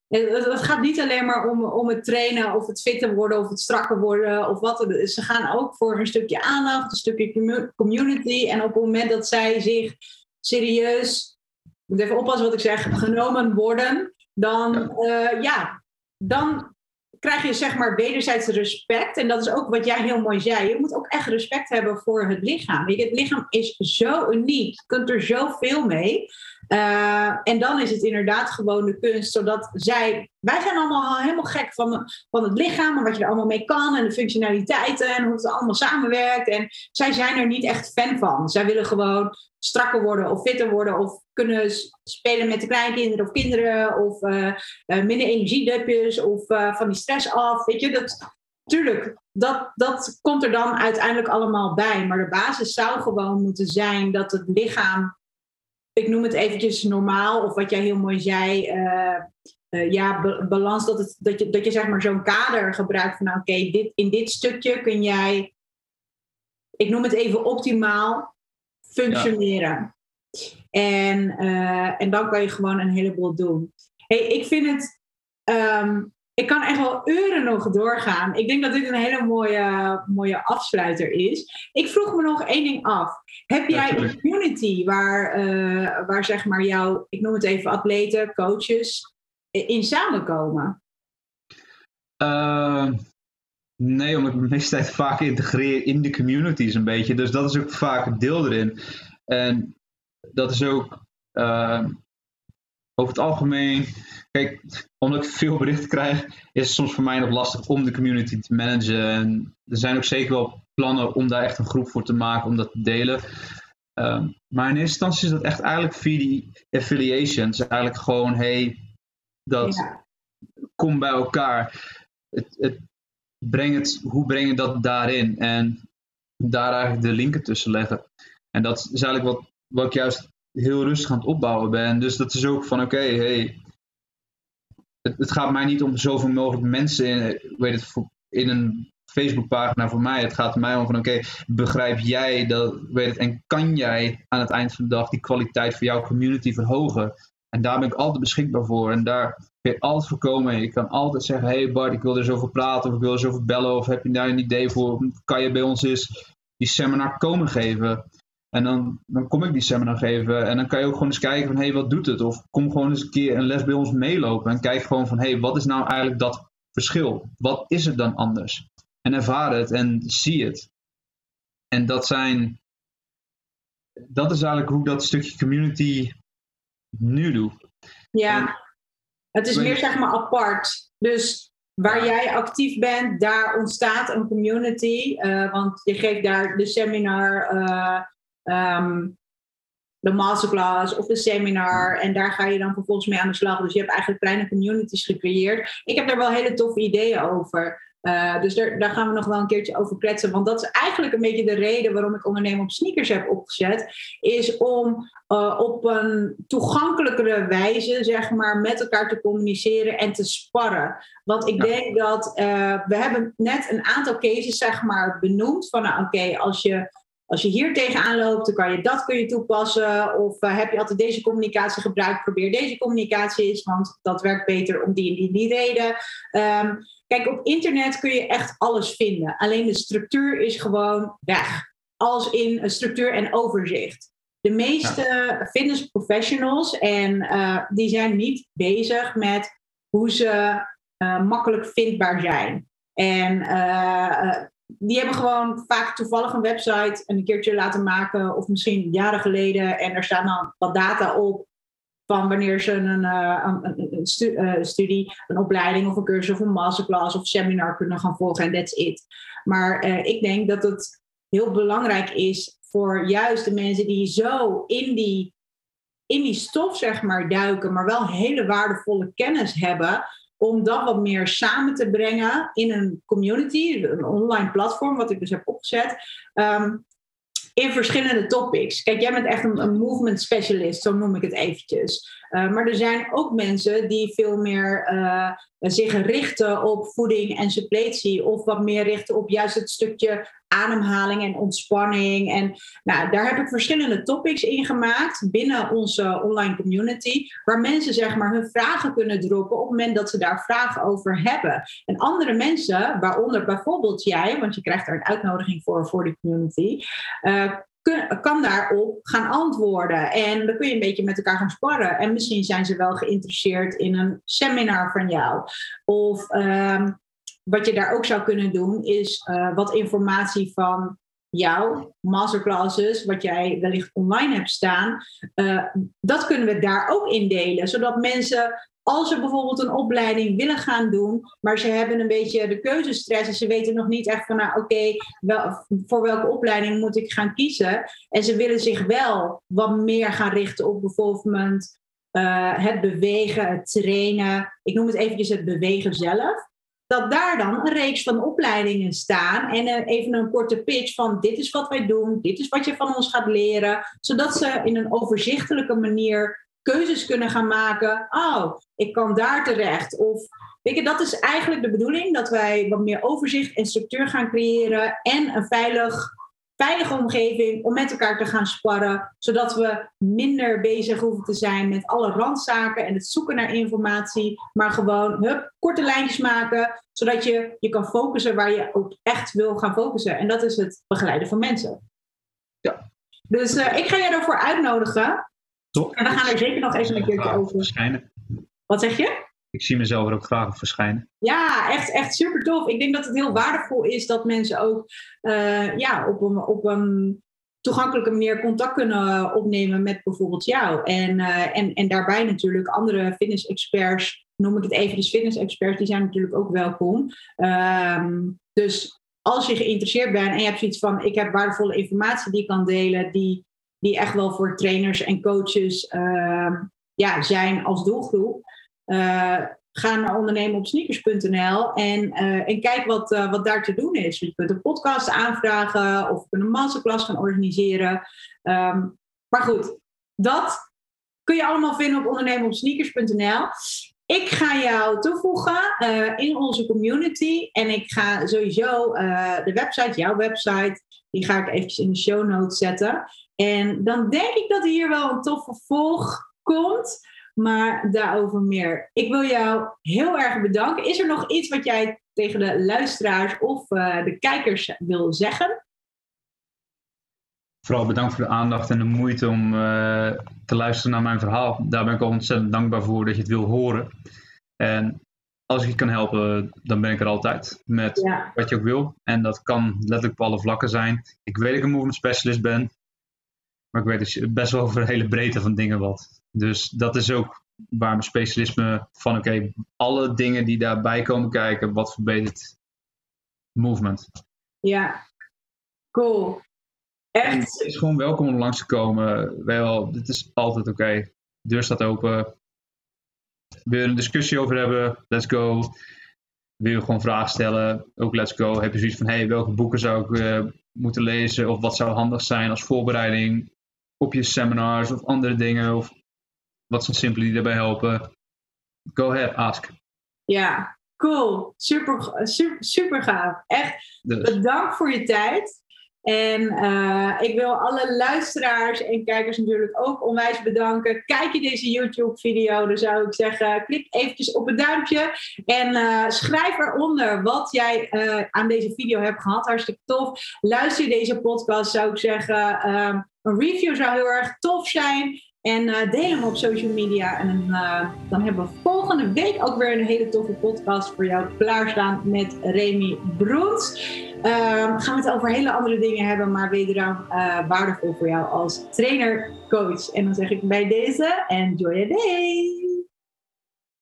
Het gaat niet alleen maar om, om het trainen of het fitter worden of het strakker worden of wat. Ze gaan ook voor een stukje aandacht, een stukje community. En op het moment dat zij zich serieus, ik moet even oppassen wat ik zeg, genomen worden, dan, uh, ja, dan krijg je zeg maar wederzijds respect. En dat is ook wat jij heel mooi zei. Je moet ook echt respect hebben voor het lichaam. het lichaam is zo uniek. Je kunt er zoveel mee. Uh, en dan is het inderdaad gewoon de kunst, zodat zij. Wij zijn allemaal helemaal gek van, van het lichaam en wat je er allemaal mee kan en de functionaliteiten en hoe het allemaal samenwerkt. En zij zijn er niet echt fan van. Zij willen gewoon strakker worden of fitter worden of kunnen spelen met de kleinkinderen of kinderen of uh, uh, minder energiedupjes of van die stress af. Weet je, dat, tuurlijk, dat, dat komt er dan uiteindelijk allemaal bij. Maar de basis zou gewoon moeten zijn dat het lichaam ik noem het eventjes normaal, of wat jij heel mooi zei, ja, balans, dat, het, dat, je, dat je zeg maar zo'n kader gebruikt van, nou, oké, dit, in dit stukje kun jij, ik noem het even optimaal, functioneren. En, uh, en dan kan je gewoon een heleboel doen. Hey, ik vind het um, ik kan echt wel uren nog doorgaan. Ik denk dat dit een hele mooie, mooie afsluiter is. Ik vroeg me nog één ding af. Heb jij een community waar, uh, waar zeg maar jouw, ik noem het even atleten, coaches, in samenkomen? Uh, nee, omdat ik de meeste tijd vaak integreer in de communities een beetje. Dus dat is ook vaak het deel erin. En dat is ook uh, over het algemeen Kijk, omdat ik veel berichten krijg, is het soms voor mij nog lastig om de community te managen. En er zijn ook zeker wel plannen om daar echt een groep voor te maken, om dat te delen. Ehm, maar in eerste instantie is dat echt eigenlijk via die affiliations. Eigenlijk gewoon, hey, dat ja. kom bij elkaar. Het, het, breng het, hoe breng je dat daarin? En daar eigenlijk de linken tussen leggen. En dat is eigenlijk wat, wat ik juist heel rustig aan het opbouwen ben. Dus dat is ook van, oké, hey, het, het, gaat mij niet om zoveel mogelijk mensen in, weet het, in een Facebookpagina voor mij. Het gaat mij om van oké, begrijp jij dat, weet het, en kan jij aan het eind van de dag die kwaliteit voor jouw community verhogen? En daar ben ik altijd beschikbaar voor. En daar kun je altijd voor komen. Je kan altijd zeggen, hey Bart, ik wil er eens over praten. Of ik wil er eens over bellen. Of heb je daar een idee voor? Kan je bij ons eens die seminar komen geven? En dan, dan kom ik die seminar geven. En dan kan je ook gewoon eens kijken van, hey, wat doet het? Of kom gewoon eens een keer een les bij ons meelopen. En kijk gewoon van, hey, wat is nou eigenlijk dat verschil? Wat is het dan anders? En ervaar het en zie het. En dat zijn dat is eigenlijk hoe ik dat stukje community nu doe. Ja, het is meer zeg maar apart. Dus waar jij actief bent, daar ontstaat een community. Uh, want je geeft daar de seminar, uh, de masterclass of de seminar. En daar ga je dan vervolgens mee aan de slag. Dus je hebt eigenlijk kleine communities gecreëerd. Ik heb daar wel hele toffe ideeën over. Uh, dus daar, daar, gaan we nog wel een keertje over kletsen. Want dat is eigenlijk een beetje de reden waarom ik ondernemen op sneakers heb opgezet. Is om uh, op een toegankelijkere wijze, zeg maar, met elkaar te communiceren en te sparren. Want ik denk dat uh, we hebben net een aantal cases, zeg maar, benoemd. Van nou, oké, als je als je hier tegenaan loopt, dan kan je dat kun je toepassen. Of uh, heb je altijd deze communicatie gebruikt, probeer deze communicatie eens, want dat werkt beter om die en die, die reden. Um, Kijk, op internet kun je echt alles vinden. Alleen de structuur is gewoon weg. Als in een structuur en overzicht. De meeste ja. fitness professionals, en uh, die zijn niet bezig met hoe ze uh, makkelijk vindbaar zijn. En uh, die hebben gewoon vaak toevallig een website een keertje laten maken, of misschien jaren geleden. En er staan dan wat data op van wanneer ze een, een, stu uh, studie, een opleiding of een cursus of een masterclass of seminar kunnen gaan volgen en that's it. Maar uh, ik denk dat het heel belangrijk is voor juist de mensen die zo in die, in die stof zeg maar duiken, maar wel hele waardevolle kennis hebben, om dat wat meer samen te brengen in een community, een online platform, wat ik dus heb opgezet. Um, in verschillende topics. Kijk, jij bent echt een, movement specialist, zo noem ik het eventjes. Uh, maar er zijn ook mensen die veel meer uh, zich richten op voeding en suppletie. Of wat meer richten op juist het stukje ademhaling en ontspanning. En nou, daar heb ik verschillende topics in gemaakt binnen onze online community. Waar mensen zeg maar hun vragen kunnen droppen op het moment dat ze daar vragen over hebben. En andere mensen, waaronder bijvoorbeeld jij, want je krijgt daar een uitnodiging voor voor die community. Uh, kan daarop gaan antwoorden. En dan kun je een beetje met elkaar gaan sparren. En misschien zijn ze wel geïnteresseerd in een seminar van jou. Of um, wat je daar ook zou kunnen doen, is uh, wat informatie van jouw masterclasses, wat jij wellicht online hebt staan, uh, dat kunnen we daar ook indelen. Zodat mensen als ze bijvoorbeeld een opleiding willen gaan doen, maar ze hebben een beetje de keuzestress en ze weten nog niet echt van, nou oké, voor welke opleiding moet ik gaan kiezen? En ze willen zich wel wat meer gaan richten op bijvoorbeeld uh, het bewegen, het trainen. Ik noem het eventjes het bewegen zelf dat daar dan een reeks van opleidingen staan en uh, even een korte pitch van dit is wat wij doen, dit is wat je van ons gaat leren, zodat ze in een overzichtelijke manier keuzes kunnen gaan maken. Oh, ik kan daar terecht. Of weet je, dat is eigenlijk de bedoeling, dat wij wat meer overzicht en structuur gaan creëren en een veilig veilige omgeving om met elkaar te gaan sparren, zodat we minder bezig hoeven te zijn met alle randzaken en het zoeken naar informatie, maar gewoon hup, korte lijntjes maken, zodat je je kan focussen waar je ook echt wil gaan focussen. En dat is het begeleiden van mensen. Ja. Dus uh, ik ga je daarvoor uitnodigen. Top. En we gaan er zeker nog even een keertje over. Wat zeg je? Ik zie mezelf er ook graag op verschijnen. Ja, echt, echt super tof. Ik denk dat het heel waardevol is dat mensen ook uh, ja, op, een, op een toegankelijke manier contact kunnen opnemen met bijvoorbeeld jou. En, uh, en, en daarbij natuurlijk andere fitness-experts, noem ik het eventjes fitness-experts, die zijn natuurlijk ook welkom. Um, dus als je geïnteresseerd bent en je hebt zoiets van, ik heb waardevolle informatie die ik kan delen, die, die echt wel voor trainers en coaches uh, ja, zijn als doelgroep. Uh, ga naar ondernemen op sneakers.nl en, uh, en kijk wat, uh, wat daar te doen is. Je kunt een podcast aanvragen of een masterclass gaan organiseren. Um, maar goed, dat kun je allemaal vinden op ondernemen op sneakers.nl. Ik ga jou toevoegen in onze community en ik ga sowieso de website, jouw website, die ga ik eventjes in de show notes zetten. En dan denk ik dat hier wel een toffe volg komt. Maar daarover meer. Ik wil jou heel erg bedanken. Is er nog iets wat jij tegen de luisteraars of uh, de kijkers wil zeggen? Vooral bedankt voor de aandacht en de moeite om uh, te luisteren naar mijn verhaal. Daar ben ik al ontzettend dankbaar voor dat je het wil horen. En als ik je kan helpen, dan ben ik er altijd met ja. wat je ook wil. En dat kan letterlijk op alle vlakken zijn. Ik weet dat ik een movement specialist ben, maar ik weet dus best wel over de hele breedte van dingen wat. Dus dat is ook waar mijn specialisme van, oké, alle dingen die daarbij komen kijken, wat verbetert movement. Ja, cool. Echt? En het is gewoon welkom om langs te komen. Wel, dit is altijd oké. Okay. Deur staat open. Wil je een discussie over hebben? Let's go. Wil je gewoon vragen stellen? Ook let's go. Heb je zoiets van, hey, welke boeken zou ik uh, moeten lezen? Of wat zou handig zijn als voorbereiding op je seminars of andere dingen? Of wat zijn simpele die daarbij helpen? Go ahead, ask. Ja, cool. Super, super, super gaaf. Echt dus. bedankt voor je tijd. En uh, ik wil alle luisteraars en kijkers natuurlijk ook onwijs bedanken. Kijk je deze YouTube-video, dan zou ik zeggen: klik eventjes op het duimpje en uh, schrijf eronder wat jij uh, aan deze video hebt gehad. Hartstikke tof. Luister je deze podcast, zou ik zeggen: een review zou heel erg tof zijn. En uh, deel hem op social media. En uh, dan hebben we volgende week ook weer een hele toffe podcast voor jou klaarstaan met Remy Broens. Uh, gaan we het over hele andere dingen hebben, maar wederom uh, waardevol voor jou als trainer, coach. En dan zeg ik bij deze, enjoy your day!